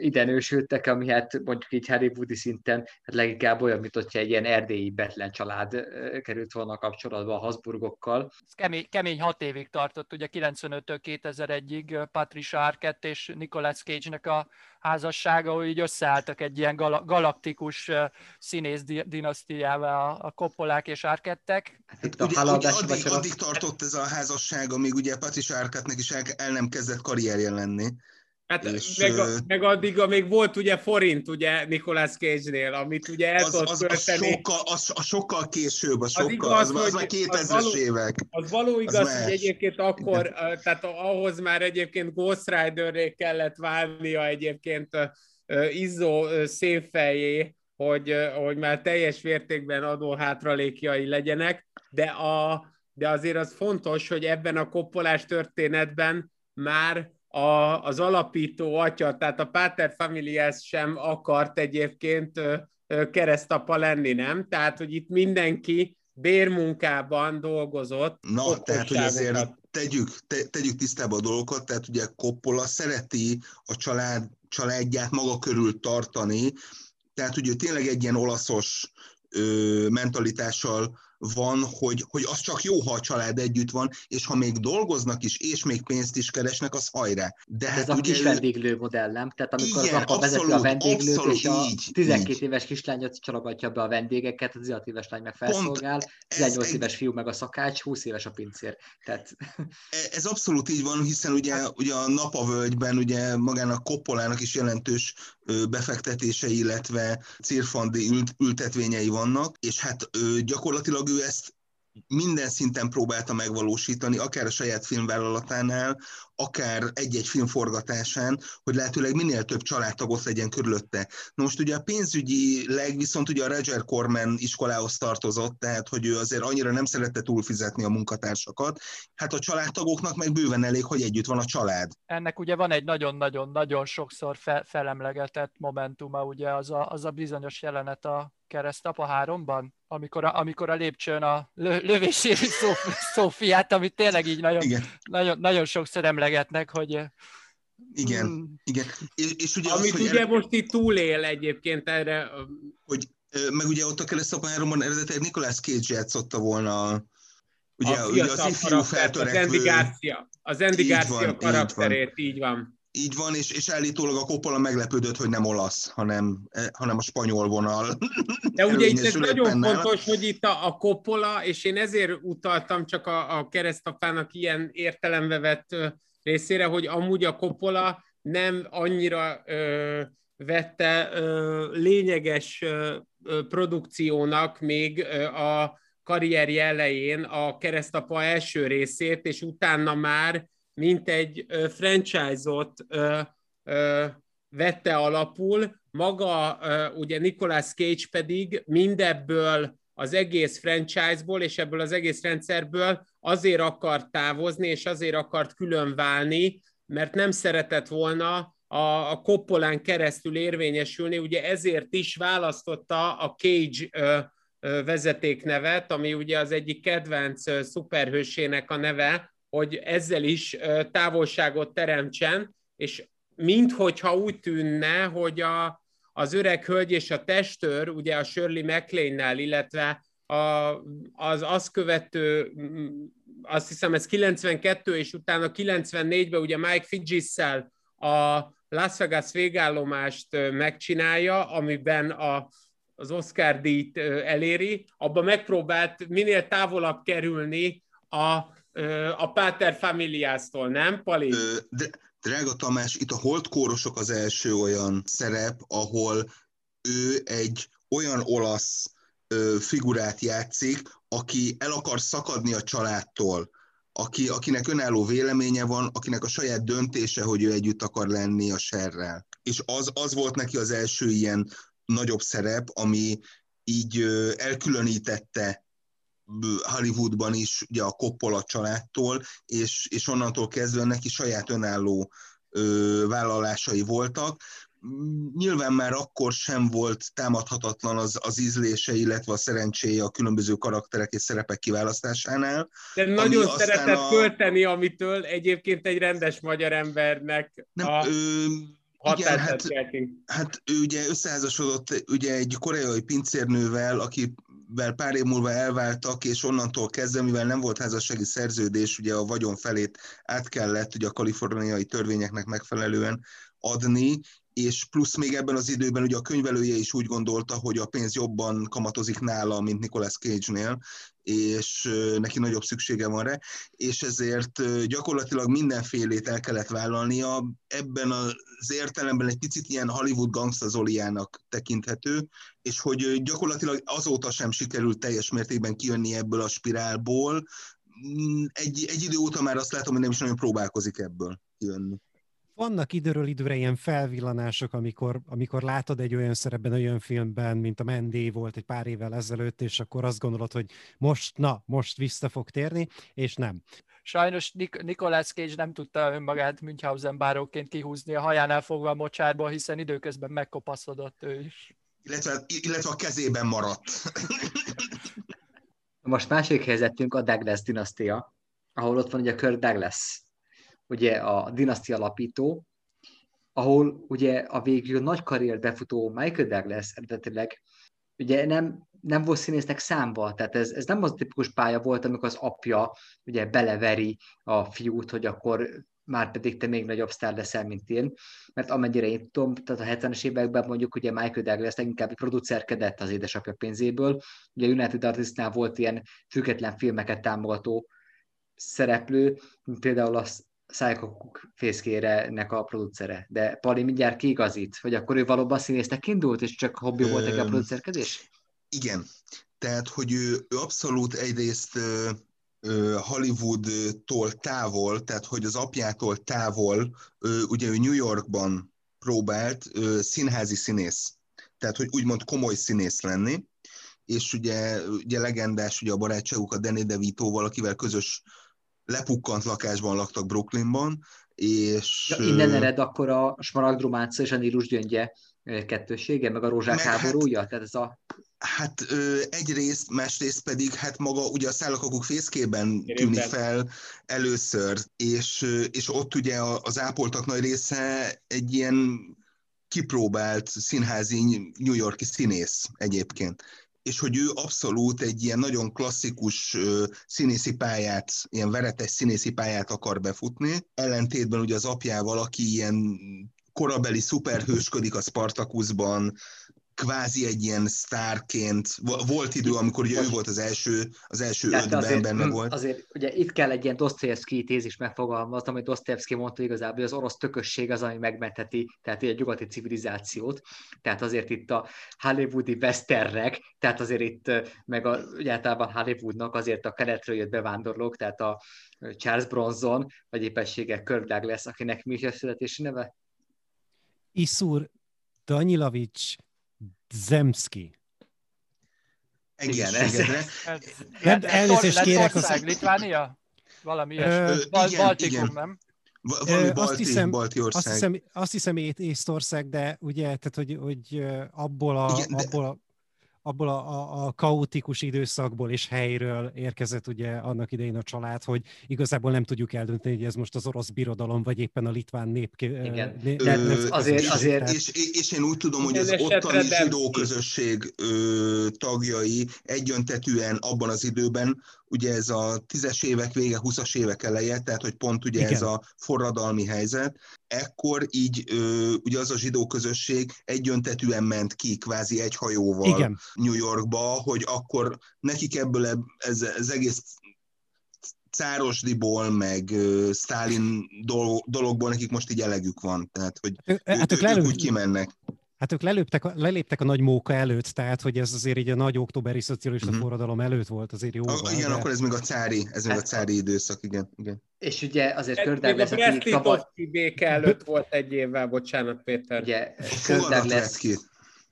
ide nősültek, ami hát mondjuk így Hollywoodi szinten hát leginkább olyan, mint hogyha egy ilyen erdélyi betlen család került volna kapcsolatba a Habsburgokkal. Ez kemény, kemény hat évig tartott, ugye 95-től 2001-ig Patricia Arquette és Nicolas Cage-nek a házassága, hogy így összeálltak egy ilyen gal- galaktikus színész dinasztiával a, a Koppolák és Árkettek. Hát itt a addig, addig, tartott ez a házasság, amíg ugye Patricia Arquette-nek is el, el nem kezdett karrierje lenni Hát és, meg, meg addig, amíg volt ugye forint, ugye Nicolas Cage-nél, amit ugye el az, az, az, sokkal, az, az sokkal később, az, sokkal, az, igaz, az, az már 2000-es évek. Az való igaz, az hogy egyébként akkor, Igen. tehát ahhoz már egyébként Ghost Rider-ré kellett válnia egyébként izzó szénfejé, hogy, hogy már teljes mértékben adó hátralékjai legyenek, de, a, de azért az fontos, hogy ebben a koppolás történetben már a, az alapító atya, tehát a Pater Familias sem akart egyébként keresztapa lenni, nem? Tehát, hogy itt mindenki bérmunkában dolgozott. Na, tehát, hogy azért tegyük, te, tegyük tisztába a dolgokat, tehát ugye Coppola szereti a család, családját maga körül tartani, tehát ugye tényleg egy ilyen olaszos ö, mentalitással van, hogy, hogy az csak jó, ha a család együtt van, és ha még dolgoznak is, és még pénzt is keresnek, az hajrá. De hát Ez a kis vendéglő modell, nem? Tehát amikor igen, az apa vezeti a vendéglőt, abszolút, és a így, 12 így. éves kislányot csalogatja be a vendégeket, az 16 éves lány meg felszolgál, 18 éves fiú meg a szakács, 20 éves a pincér. Tehát... E, ez abszolút így van, hiszen ugye, ugye a napavölgyben ugye magának Koppolának is jelentős befektetései, illetve cirfandi ült, ültetvényei vannak, és hát gyakorlatilag ő ezt minden szinten próbálta megvalósítani, akár a saját filmvállalatánál, akár egy-egy film forgatásán, hogy lehetőleg minél több családtagot legyen körülötte. Na most ugye a pénzügyi leg viszont ugye a Roger Corman iskolához tartozott, tehát hogy ő azért annyira nem szerette túlfizetni a munkatársakat, hát a családtagoknak meg bőven elég, hogy együtt van a család. Ennek ugye van egy nagyon-nagyon-nagyon sokszor fe- felemlegetett momentuma, ugye az a, az a bizonyos jelenet a keresztapa háromban, amikor a, amikor a lépcsőn a lö, lövésérű Szófiát, amit tényleg így nagyon, nagyon, nagyon sokszor emlegetnek, hogy igen, mm. igen. És, és ugye Amit az, ugye erre, most itt túlél egyébként erre. Hogy, meg ugye ott a keresztapa háromban eredetileg Nikolás Cage játszotta volna ugye, a ugye az ifjú feltörekvő... Az Andy Garcia, az Andy Garcia van, karakterét, így van. így van. Így van, és, és állítólag a Coppola meglepődött, hogy nem olasz, hanem, eh, hanem a spanyol vonal. De ugye itt ez nagyon nála. fontos, hogy itt a, a Coppola, és én ezért utaltam csak a, a keresztapának ilyen értelembe vett részére, hogy amúgy a Coppola nem annyira ö, vette ö, lényeges ö, produkciónak még ö, a karrierje elején a keresztapa első részét, és utána már mint egy franchise-ot vette alapul, maga ugye Nicolas Cage pedig mindebből az egész franchise-ból és ebből az egész rendszerből azért akart távozni, és azért akart külön válni, mert nem szeretett volna a, a Coppolán keresztül érvényesülni, ugye ezért is választotta a Cage vezetéknevet, ami ugye az egyik kedvenc ö, szuperhősének a neve, hogy ezzel is távolságot teremtsen, és minthogyha úgy tűnne, hogy a, az öreg hölgy és a testőr, ugye a Shirley MacLaine-nel, illetve a, az azt követő, azt hiszem ez 92, és utána 94-ben ugye Mike Figgis-szel a Las Vegas végállomást megcsinálja, amiben a, az Oscar díjt eléri, abban megpróbált minél távolabb kerülni a a Páter Familiásztól, nem, Pali? De, drága Tamás, itt a holdkórosok az első olyan szerep, ahol ő egy olyan olasz figurát játszik, aki el akar szakadni a családtól, aki, akinek önálló véleménye van, akinek a saját döntése, hogy ő együtt akar lenni a serrel. És az, az volt neki az első ilyen nagyobb szerep, ami így elkülönítette Hollywoodban is ugye a Coppola családtól, és, és onnantól kezdve neki saját önálló ö, vállalásai voltak. Nyilván már akkor sem volt támadhatatlan az, az ízlése, illetve a szerencséje a különböző karakterek és szerepek kiválasztásánál. De nagyon szeretett a... költeni, amitől egyébként egy rendes magyar embernek Nem, a... Ö, igen, hát, hát ő ugye összeházasodott ugye egy koreai pincérnővel, aki vel pár év múlva elváltak, és onnantól kezdve, mivel nem volt házassági szerződés, ugye a vagyon felét át kellett ugye a kaliforniai törvényeknek megfelelően adni, és plusz még ebben az időben ugye a könyvelője is úgy gondolta, hogy a pénz jobban kamatozik nála, mint Nicolas Cage-nél, és neki nagyobb szüksége van rá, és ezért gyakorlatilag mindenfélét el kellett vállalnia. Ebben az értelemben egy picit ilyen Hollywood gangsta Zoliának tekinthető, és hogy gyakorlatilag azóta sem sikerült teljes mértékben kijönni ebből a spirálból. Mm, egy, egy idő óta már azt látom, hogy nem is nagyon próbálkozik ebből kijönni vannak időről időre ilyen felvillanások, amikor, amikor látod egy olyan szerepben, olyan filmben, mint a Mendy volt egy pár évvel ezelőtt, és akkor azt gondolod, hogy most, na, most vissza fog térni, és nem. Sajnos Nik- Nicolas Cage nem tudta önmagát Münchhausen báróként kihúzni a hajánál fogva a mocsárból, hiszen időközben megkopaszodott ő is. Illetve, illetve a kezében maradt. Most másik helyzetünk a Douglas dinasztia, ahol ott van ugye Kirk Douglas, ugye a dinasztia alapító, ahol ugye a végül nagy karrier befutó Michael Douglas eredetileg ugye nem, nem volt színésznek számba, tehát ez, ez nem az tipikus pálya volt, amikor az apja ugye beleveri a fiút, hogy akkor már pedig te még nagyobb sztár leszel, mint én, mert amennyire én tudom, tehát a 70-es években mondjuk ugye Michael Douglas inkább producerkedett az édesapja pénzéből, ugye United Artists-nál volt ilyen független filmeket támogató szereplő, mint például az Psychokuk fészkére a producere. De Pali mindjárt kiigazít, hogy akkor ő valóban színésznek indult, és csak hobbi volt a producerkedés? Igen. Tehát, hogy ő, ő abszolút egyrészt Hollywoodtól távol, tehát hogy az apjától távol, ugye ő New Yorkban próbált színházi színész, tehát hogy úgymond komoly színész lenni, és ugye, ugye legendás ugye a barátságuk a Danny DeVito-val, akivel közös lepukkant lakásban laktak Brooklynban, és... Ja, innen ered akkor a Smaragdrumáca és a Nírus gyöngye kettősége, meg a rózsák meg hát- háborúja? Hát, Tehát ez a... Hát egyrészt, másrészt pedig hát maga ugye a szállakakuk fészkében tűnik fel először, és, és ott ugye az ápoltak nagy része egy ilyen kipróbált színházi New Yorki színész egyébként és hogy ő abszolút egy ilyen nagyon klasszikus színészi pályát, ilyen veretes színészi pályát akar befutni, ellentétben ugye az apjával, aki ilyen korabeli szuperhősködik a Spartakuszban, kvázi egy ilyen sztárként. Volt idő, amikor ugye ő volt az első, az első Tehát ötben azért, benne volt. Azért ugye itt kell egy ilyen Dostoyevsky tézis megfogalmazni, amit Dostoyevsky mondta igazából, hogy az orosz tökösség az, ami megmentheti, tehát egy nyugati civilizációt. Tehát azért itt a hollywoodi westernek, tehát azért itt meg a, ugye általában Hollywoodnak azért a keletről jött bevándorlók, tehát a Charles Bronson, vagy épessége Kirk Douglas, akinek mi is a születési neve? Iszur Danilovics Zemski. Egészségedre. Nem, elnézést kérek. Ország, Litvánia? Valami ilyesmi. Baltikum, nem? Valami balti, azt hiszem, balti ország. Azt hiszem, azt hiszem Észtország, de ugye, tehát hogy, hogy abból a, Igen, de... abból a abból a, a, a kaotikus időszakból és helyről érkezett ugye annak idején a család, hogy igazából nem tudjuk eldönteni, hogy ez most az orosz birodalom, vagy éppen a litván nép. Igen. Né, nem, nem, azért, azért. És, és én úgy tudom, hogy az ottani zsidó közösség ö, tagjai egyöntetűen abban az időben ugye ez a tízes évek vége, 20-as évek eleje, tehát hogy pont ugye Igen. ez a forradalmi helyzet, ekkor így ö, ugye az a zsidó közösség egyöntetűen ment ki kvázi egy hajóval Igen. New Yorkba, hogy akkor nekik ebből ez, ez egész Cárosdiból, meg uh, Stalin dologból nekik most így elegük van, tehát hogy hát ők, ők, ők úgy kimennek. Hát ők leléptek, a, leléptek a nagy móka előtt, tehát hogy ez azért így a nagy októberi szocialista uh-huh. forradalom előtt volt azért jó. Ah, igen, de... akkor ez még a cári, ez még a cári időszak, igen. igen. És ugye azért Kördág lesz, aki tavaly... béke előtt volt egy évvel, bocsánat Péter. Ugye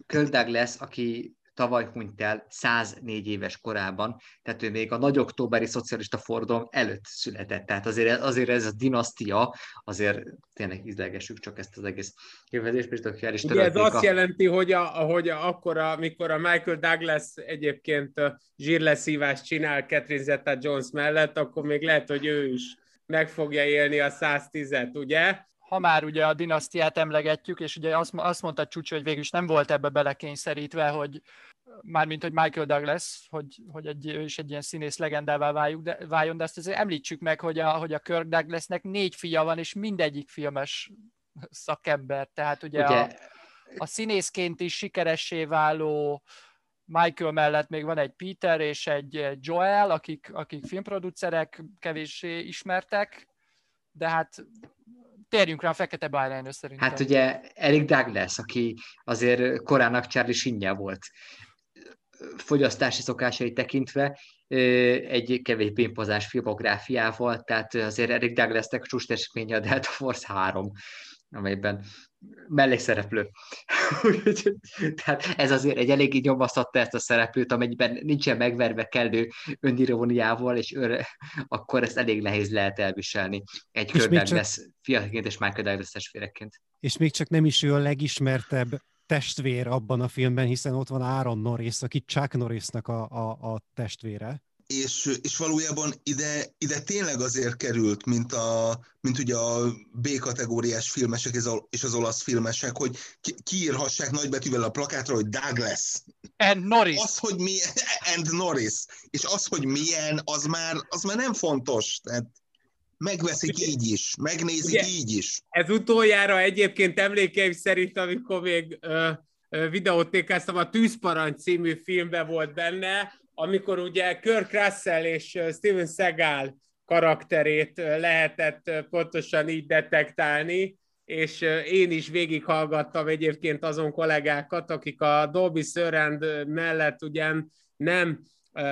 Kördág lesz, aki tavaly hunyt el 104 éves korában, tehát ő még a nagy októberi szocialista fordulom előtt született. Tehát azért, azért ez a dinasztia, azért tényleg izlegessük csak ezt az egész jövődést, és el is Ugye ez azt a... jelenti, hogy, a, hogy a, akkor, amikor a Michael Douglas egyébként zsírleszívást csinál Catherine Zeta-Jones mellett, akkor még lehet, hogy ő is meg fogja élni a 110-et, ugye? Ha már ugye a dinasztiát emlegetjük, és ugye azt, azt mondta Csúcs, hogy végül is nem volt ebbe belekényszerítve, hogy mármint, hogy Michael Douglas, hogy, hogy egy, ő is egy ilyen színész legendává váljuk, de, váljon, de azt azért említsük meg, hogy a, hogy a Kirk Douglasnek négy fia van, és mindegyik filmes szakember, tehát ugye, ugye... A, a színészként is sikeressé váló Michael mellett még van egy Peter és egy Joel, akik, akik filmproducerek, kevéssé ismertek, de hát térjünk rá a fekete bárányra szerintem. Hát ugye Eric Douglas, aki azért korának Charlie Sinje volt fogyasztási szokásai tekintve, egy kevésbé impozás filmográfiával, tehát azért Eric Douglasnek csúcs a Delta Force 3, amelyben mellékszereplő. Tehát ez azért egy eléggé nyomasztatta ezt a szereplőt, amelyben nincsen megverve kellő öniróniával, és őre, akkor ezt elég nehéz lehet elviselni egy Kirk lesz csak... fiaként és Michael Douglas testvéreként. És még csak nem is ő a legismertebb testvér abban a filmben, hiszen ott van Aaron Norris, aki Chuck Norrisnak a, a, a testvére és, és valójában ide, ide tényleg azért került, mint, a, mint ugye a B-kategóriás filmesek és az olasz filmesek, hogy ki, kiírhassák nagybetűvel a plakátra, hogy Douglas. And Norris. Az, hogy mi, and Norris. És az, hogy milyen, az már, az már nem fontos. Tehát megveszik ugye, így is, megnézik ugye, így is. Ez utoljára egyébként emlékeim szerint, amikor még uh, videótékáztam, a Tűzparancs című filmben volt benne, amikor ugye Kirk Russell és Steven Seagal karakterét lehetett pontosan így detektálni, és én is végighallgattam egyébként azon kollégákat, akik a Dolby Surround mellett ugyan nem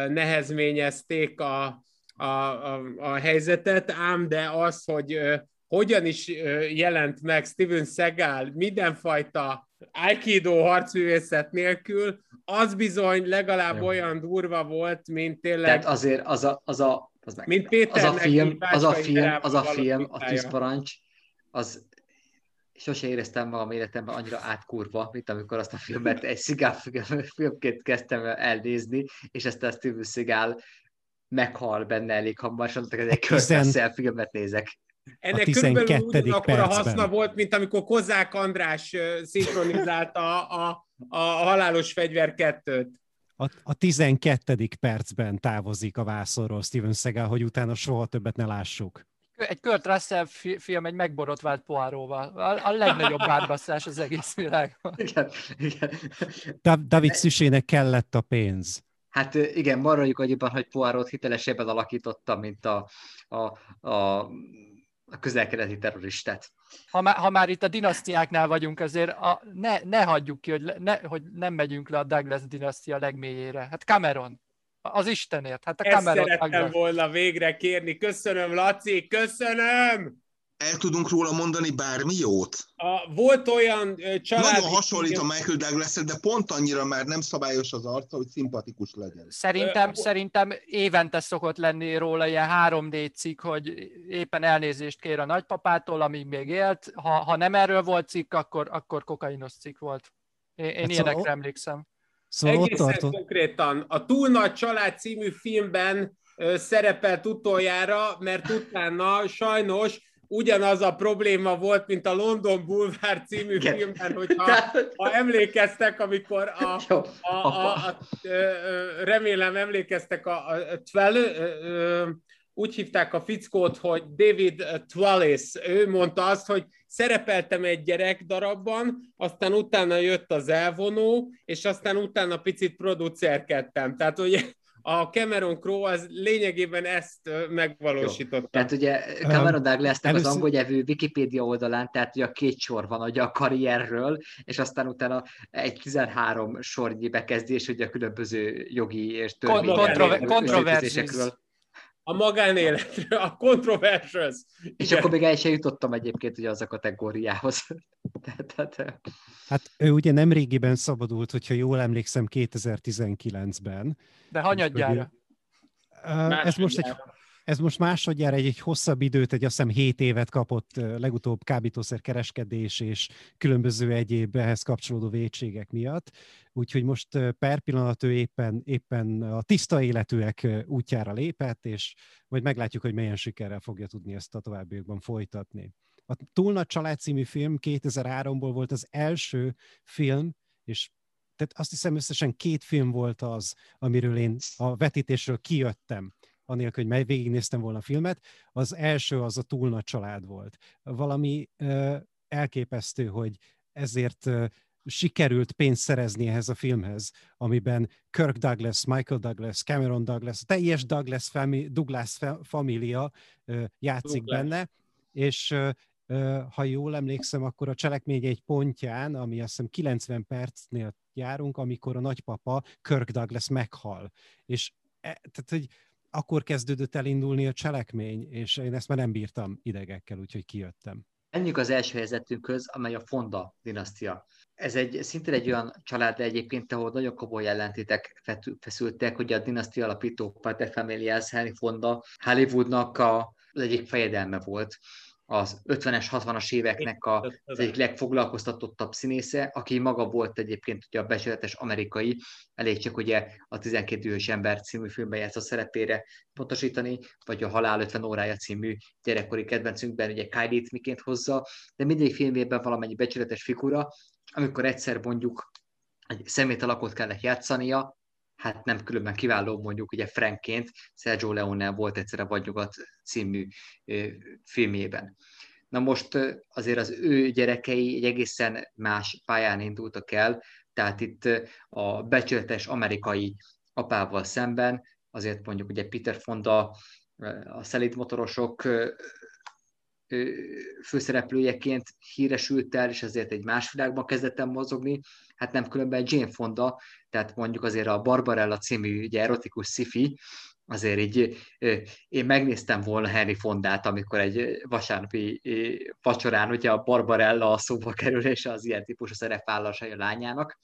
nehezményezték a, a, a, a helyzetet, ám de az, hogy hogyan is jelent meg Steven Seagal mindenfajta Aikido harcművészet nélkül, az bizony legalább Jó. olyan durva volt, mint tényleg... Tehát azért az a, az a, az meg, mint Péter az a film, az a film, az a film, a tűzparancs, az sose éreztem magam életemben annyira átkurva, mint amikor azt a filmet egy szigál filmként kezdtem elnézni, és ezt a Steven Seagal meghal benne elég hamar, és hogy egy Tizen... filmet nézek. Ennek körülbelül akkor a haszna volt, mint amikor Kozák András szinkronizálta a, a, a halálos fegyver kettőt. A, a 12. percben távozik a vászorról Steven Seagal, hogy utána soha többet ne lássuk. Egy Kurt Russell film egy megborotvált poáróval. A, a legnagyobb bárbasszás az egész világon. Igen, igen. David Szüsének kellett a pénz. Hát igen, maradjuk annyiban, hogy Poirot hitelesebben alakította, mint a, a, a a közelkeleti terroristát. Ha már, ha már itt a dinasztiáknál vagyunk, azért a, ne, ne hagyjuk ki, hogy, ne, hogy nem megyünk le a Douglas dinasztia legmélyére. Hát Cameron, az Istenért. Hát a Ezt Cameron szerettem Douglas. volna végre kérni. Köszönöm, Laci, köszönöm! El tudunk róla mondani bármi jót? A, volt olyan család... Nagyon hasonlít a Michael douglas de pont annyira már nem szabályos az arca, hogy szimpatikus legyen. Szerintem, Ö, szerintem évente szokott lenni róla ilyen 3D cikk, hogy éppen elnézést kér a nagypapától, amíg még élt. Ha, ha nem erről volt cikk, akkor, akkor kokainos cikk volt. Én, én hát ilyenekre szóval... emlékszem. Szóval Egészen ott konkrétan. A Túl Nagy Család című filmben szerepelt utoljára, mert utána sajnos ugyanaz a probléma volt, mint a London Boulevard című Igen. filmben, hogyha ha emlékeztek, amikor a, a, a, a, a, remélem emlékeztek a, a Twell, úgy hívták a fickót, hogy David Twallis, ő mondta azt, hogy szerepeltem egy gyerek darabban, aztán utána jött az elvonó, és aztán utána picit producerkedtem. Tehát ugye a Cameron Crowe az lényegében ezt megvalósította. Jó. Tehát ugye Cameron Douglasnak az angol nyelvű Wikipedia oldalán, tehát ugye a két sor van ugye a karrierről, és aztán utána egy 13 sornyi bekezdés ugye a különböző jogi és törvényekről a magánéletről, a controversials. És akkor még el sem jutottam egyébként ugye az a kategóriához. tehát, hát ő ugye nem régiben szabadult, hogyha jól emlékszem, 2019-ben. De hanyadjára? Ez most egy ez most másodjára egy, egy hosszabb időt, egy azt hiszem 7 évet kapott legutóbb kábítószer kereskedés és különböző egyéb ehhez kapcsolódó vétségek miatt. Úgyhogy most per pillanat ő éppen, éppen a tiszta életűek útjára lépett, és majd meglátjuk, hogy milyen sikerrel fogja tudni ezt a továbbiakban folytatni. A Túl Nagy Család című film 2003-ból volt az első film, és tehát azt hiszem összesen két film volt az, amiről én a vetítésről kijöttem anélkül, hogy végignéztem volna a filmet. Az első az a túl nagy család volt. Valami elképesztő, hogy ezért sikerült pénzt szerezni ehhez a filmhez, amiben Kirk Douglas, Michael Douglas, Cameron Douglas, a teljes Douglas, fami, Douglas família játszik Douglas. benne, és ha jól emlékszem, akkor a cselekmény egy pontján, ami azt hiszem 90 percnél járunk, amikor a nagypapa Kirk Douglas meghal. És e, tehát, hogy akkor kezdődött elindulni a cselekmény, és én ezt már nem bírtam idegekkel, úgyhogy kijöttem. Menjünk az első helyzetünkhöz, amely a Fonda dinasztia. Ez egy szintén egy olyan család egyébként, ahol nagyon komoly ellentétek feszültek, hogy a dinasztia alapító Pater Familias Henry Fonda Hollywoodnak a, az egyik fejedelme volt az 50-es, 60-as éveknek a, az egyik legfoglalkoztatottabb színésze, aki maga volt egyébként ugye a becsületes amerikai, elég csak ugye a 12 dühös ember című filmben játszott szerepére pontosítani, vagy a Halál 50 órája című gyerekkori kedvencünkben ugye Kylie-t miként hozza, de mindegyik filmében valamennyi becsületes figura, amikor egyszer mondjuk egy szemét alakot kellett játszania, hát nem különben kiváló mondjuk ugye Frankként, Sergio Leone volt egyszer a Vadnyugat című filmjében. Na most azért az ő gyerekei egy egészen más pályán indultak el, tehát itt a becsületes amerikai apával szemben, azért mondjuk ugye Peter Fonda, a szelíd motorosok főszereplőjeként híresült el, és ezért egy más világban kezdett el mozogni, hát nem különben Jane Fonda, tehát mondjuk azért a Barbarella című ugye, erotikus sci azért így én megnéztem volna Henry Fondát, amikor egy vasárnapi vacsorán ugye a Barbarella a szóba kerül, és az ilyen típusú szerepvállalása a lányának,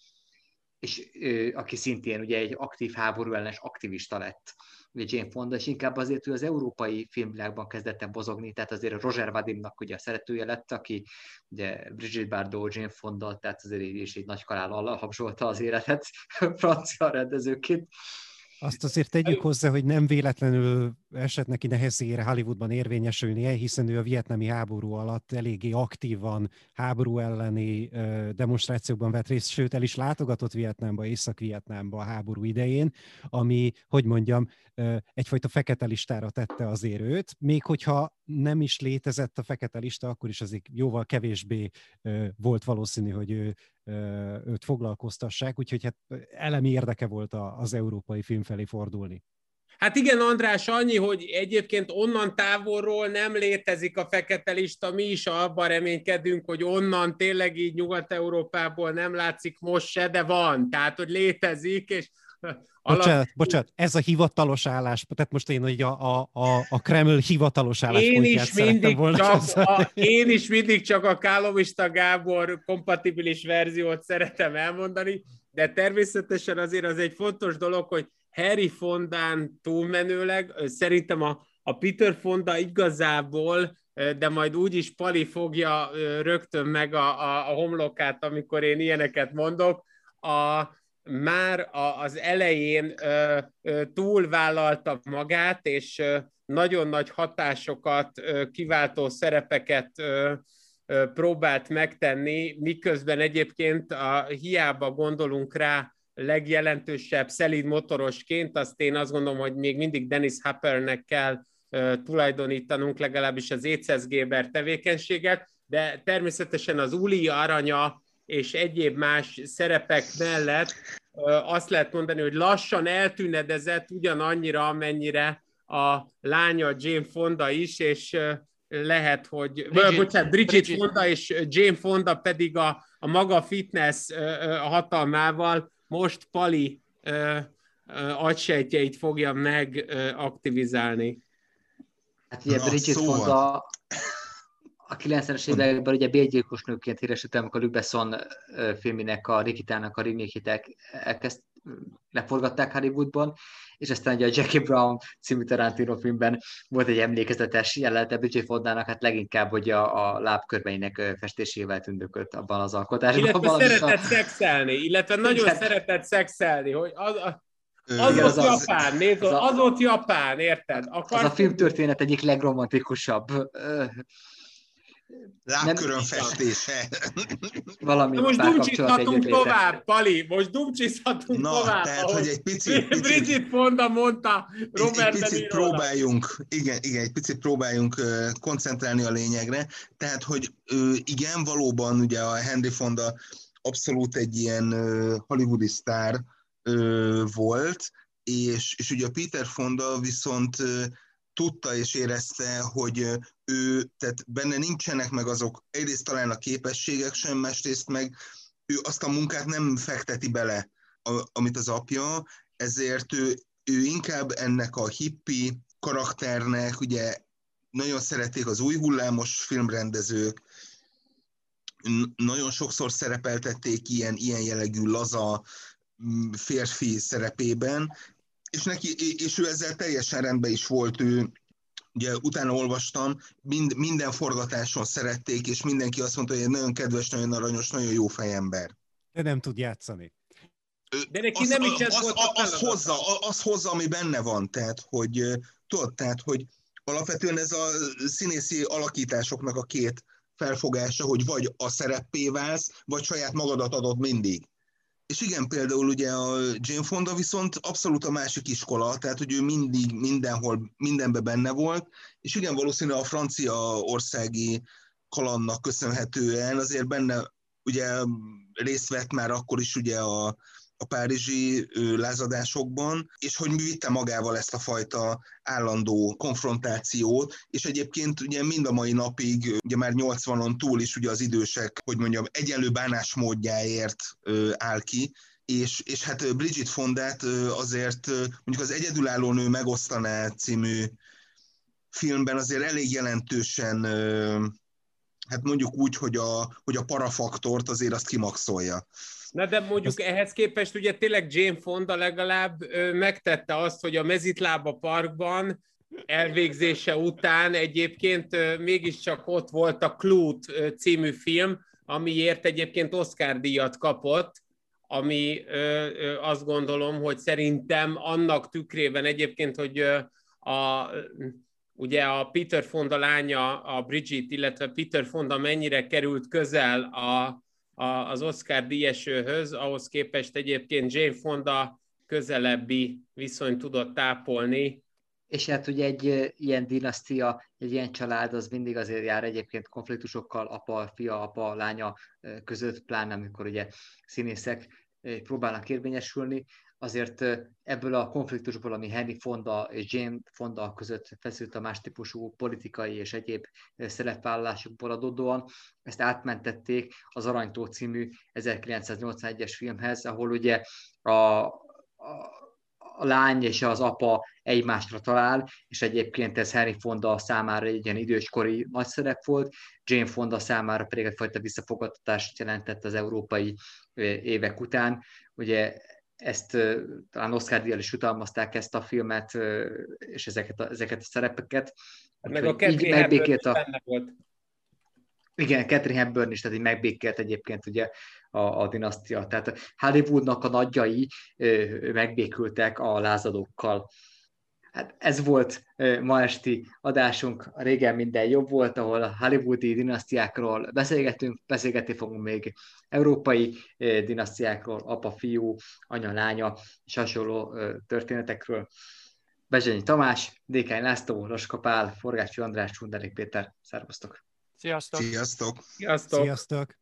és aki szintén ugye egy aktív háború ellenes aktivista lett ugye Jane Fonda, és inkább azért ő az európai filmvilágban kezdett el bozogni, tehát azért Roger Vadimnak ugye a szeretője lett, aki ugye Brigitte Bardot, Jane Fonda, tehát azért is egy nagy kalállal habzsolta az életet francia rendezőként. Azt azért tegyük hozzá, hogy nem véletlenül esett neki nehezére Hollywoodban érvényesülnie, hiszen ő a vietnami háború alatt eléggé aktívan háború elleni demonstrációkban vett részt, sőt el is látogatott Vietnámba, Észak-Vietnámba a háború idején, ami, hogy mondjam, egyfajta fekete listára tette azért őt, még hogyha nem is létezett a fekete lista, akkor is azért jóval kevésbé volt valószínű, hogy ő, őt foglalkoztassák, úgyhogy hát elemi érdeke volt az európai film felé fordulni. Hát igen, András, annyi, hogy egyébként onnan távolról nem létezik a fekete lista, mi is abban reménykedünk, hogy onnan tényleg így Nyugat-Európából nem látszik most se, de van, tehát hogy létezik, és Bocsánat, alap... bocsánat, ez a hivatalos állás, tehát most én hogy a, a, a, a Kreml hivatalos állás én is mindig volna csak a, Én is mindig csak a Kálovista Gábor kompatibilis verziót szeretem elmondani, de természetesen azért az egy fontos dolog, hogy Harry Fondán túlmenőleg, szerintem a, a Peter Fonda igazából, de majd úgyis Pali fogja rögtön meg a, a, a homlokát, amikor én ilyeneket mondok, a, már az elején túlvállalta magát, és nagyon nagy hatásokat, kiváltó szerepeket próbált megtenni, miközben egyébként a, hiába gondolunk rá legjelentősebb szelíd motorosként, azt én azt gondolom, hogy még mindig Dennis Hoppernek kell tulajdonítanunk legalábbis az Éces Géber tevékenységet, de természetesen az Uli aranya és egyéb más szerepek mellett azt lehet mondani, hogy lassan eltűnedezett ugyanannyira, amennyire a lánya Jane Fonda is, és lehet, hogy, Bridget, bocsánat, Bridget, Bridget Fonda és Jane Fonda pedig a, a maga fitness hatalmával most Pali agysejtjeit fogja megaktivizálni. Hát ugye Bridget szóval. Fonda a 90-es években ugye bérgyilkos nőként híresítem, amikor Luc Besson filminek, a Rikitának a remake elkezd, leforgatták Hollywoodban, és aztán ugye a Jackie Brown című Tarantino filmben volt egy emlékezetes jelenete Bridget Fondának, hát leginkább hogy a, a lábkörmeinek festésével tündökölt abban az alkotásban. Illetve szeretett a... szexelni, illetve nagyon Igen. szeretett szexelni, hogy az, a, az Igen, volt az Japán, az, nézd, az, az, az volt Japán, érted? Akar... Az a filmtörténet egyik legromantikusabb Lábkörön festése. Valami Na most dumcsizhatunk tovább, Pali, most dumcsizhatunk Na, tovább. tehát, hogy egy picit, picit, Bridget Fonda mondta egy, Robert egy De picit próbáljunk, igen, igen, egy picit próbáljunk koncentrálni a lényegre. Tehát, hogy igen, valóban ugye a Henry Fonda abszolút egy ilyen hollywoodi sztár volt, és, és ugye a Peter Fonda viszont ö, tudta és érezte, hogy ő, tehát benne nincsenek meg azok, egyrészt talán a képességek sem, másrészt meg ő azt a munkát nem fekteti bele, amit az apja, ezért ő, ő inkább ennek a hippi karakternek, ugye nagyon szerették az új hullámos filmrendezők, nagyon sokszor szerepeltették ilyen, ilyen jellegű laza férfi szerepében, és, neki, és ő ezzel teljesen rendben is volt, ő ugye utána olvastam, mind, minden forgatáson szerették, és mindenki azt mondta, hogy egy nagyon kedves, nagyon aranyos, nagyon jó fejember. De nem tud játszani. De neki nem is ez az, volt a az, az, hozza, az hozza, ami benne van, tehát, hogy tudod, tehát, hogy alapvetően ez a színészi alakításoknak a két felfogása, hogy vagy a szereppé válsz, vagy saját magadat adod mindig. És igen, például ugye a Jane Fonda viszont abszolút a másik iskola, tehát hogy ő mindig mindenhol, mindenbe benne volt, és igen, valószínűleg a francia országi kalannak köszönhetően azért benne ugye részt vett már akkor is ugye a, a párizsi lázadásokban, és hogy vitte magával ezt a fajta állandó konfrontációt, és egyébként ugye mind a mai napig, ugye már 80-on túl is ugye az idősek, hogy mondjam, egyenlő bánásmódjáért áll ki, és, és hát Bridget Fondát azért mondjuk az Egyedülálló nő megosztaná című filmben azért elég jelentősen hát mondjuk úgy, hogy a, hogy a parafaktort azért azt kimaxolja. Na de mondjuk ehhez képest ugye tényleg Jane Fonda legalább ö, megtette azt, hogy a Mezitlába parkban elvégzése után egyébként ö, mégiscsak ott volt a Clute ö, című film, amiért egyébként Oscar díjat kapott, ami ö, ö, azt gondolom, hogy szerintem annak tükrében egyébként, hogy ö, a, ugye a Peter Fonda lánya, a Bridget, illetve Peter Fonda mennyire került közel a, az Oscar díjesőhöz, ahhoz képest egyébként Jane Fonda közelebbi viszonyt tudott tápolni. És hát ugye egy ilyen dinasztia, egy ilyen család, az mindig azért jár egyébként konfliktusokkal, apa, fia, apa, lánya között, pláne amikor ugye színészek próbálnak érvényesülni, azért ebből a konfliktusból, ami Henry Fonda és Jane Fonda között feszült a más típusú politikai és egyéb szerepvállalásokból adódóan, ezt átmentették az Aranytó című 1981-es filmhez, ahol ugye a, a a lány és az apa egymásra talál, és egyébként ez Henry Fonda számára egy ilyen időskori nagy szerep volt, Jane Fonda számára pedig egyfajta visszafogadtatást jelentett az európai évek után. Ugye ezt talán Oscar díjjal is utalmazták ezt a filmet, és ezeket a, ezeket a szerepeket. Meg a Catherine megbékélt a, volt. igen, Catherine Hepburn is, tehát így megbékélt egyébként ugye a, a dinasztia. Tehát Hollywoodnak a nagyjai megbékültek a lázadókkal. Hát ez volt ma esti adásunk, a régen minden jobb volt, ahol a hollywoodi dinasztiákról beszélgetünk, beszélgetni fogunk még európai dinasztiákról, apa-fiú, anya-lánya és hasonló történetekről. Bezsenyi Tamás, Dékány László, Roska Pál, Forgácsi András, Csunderék Péter. Szervusztok! Sziasztok! Sziasztok! Sziasztok! Sziasztok!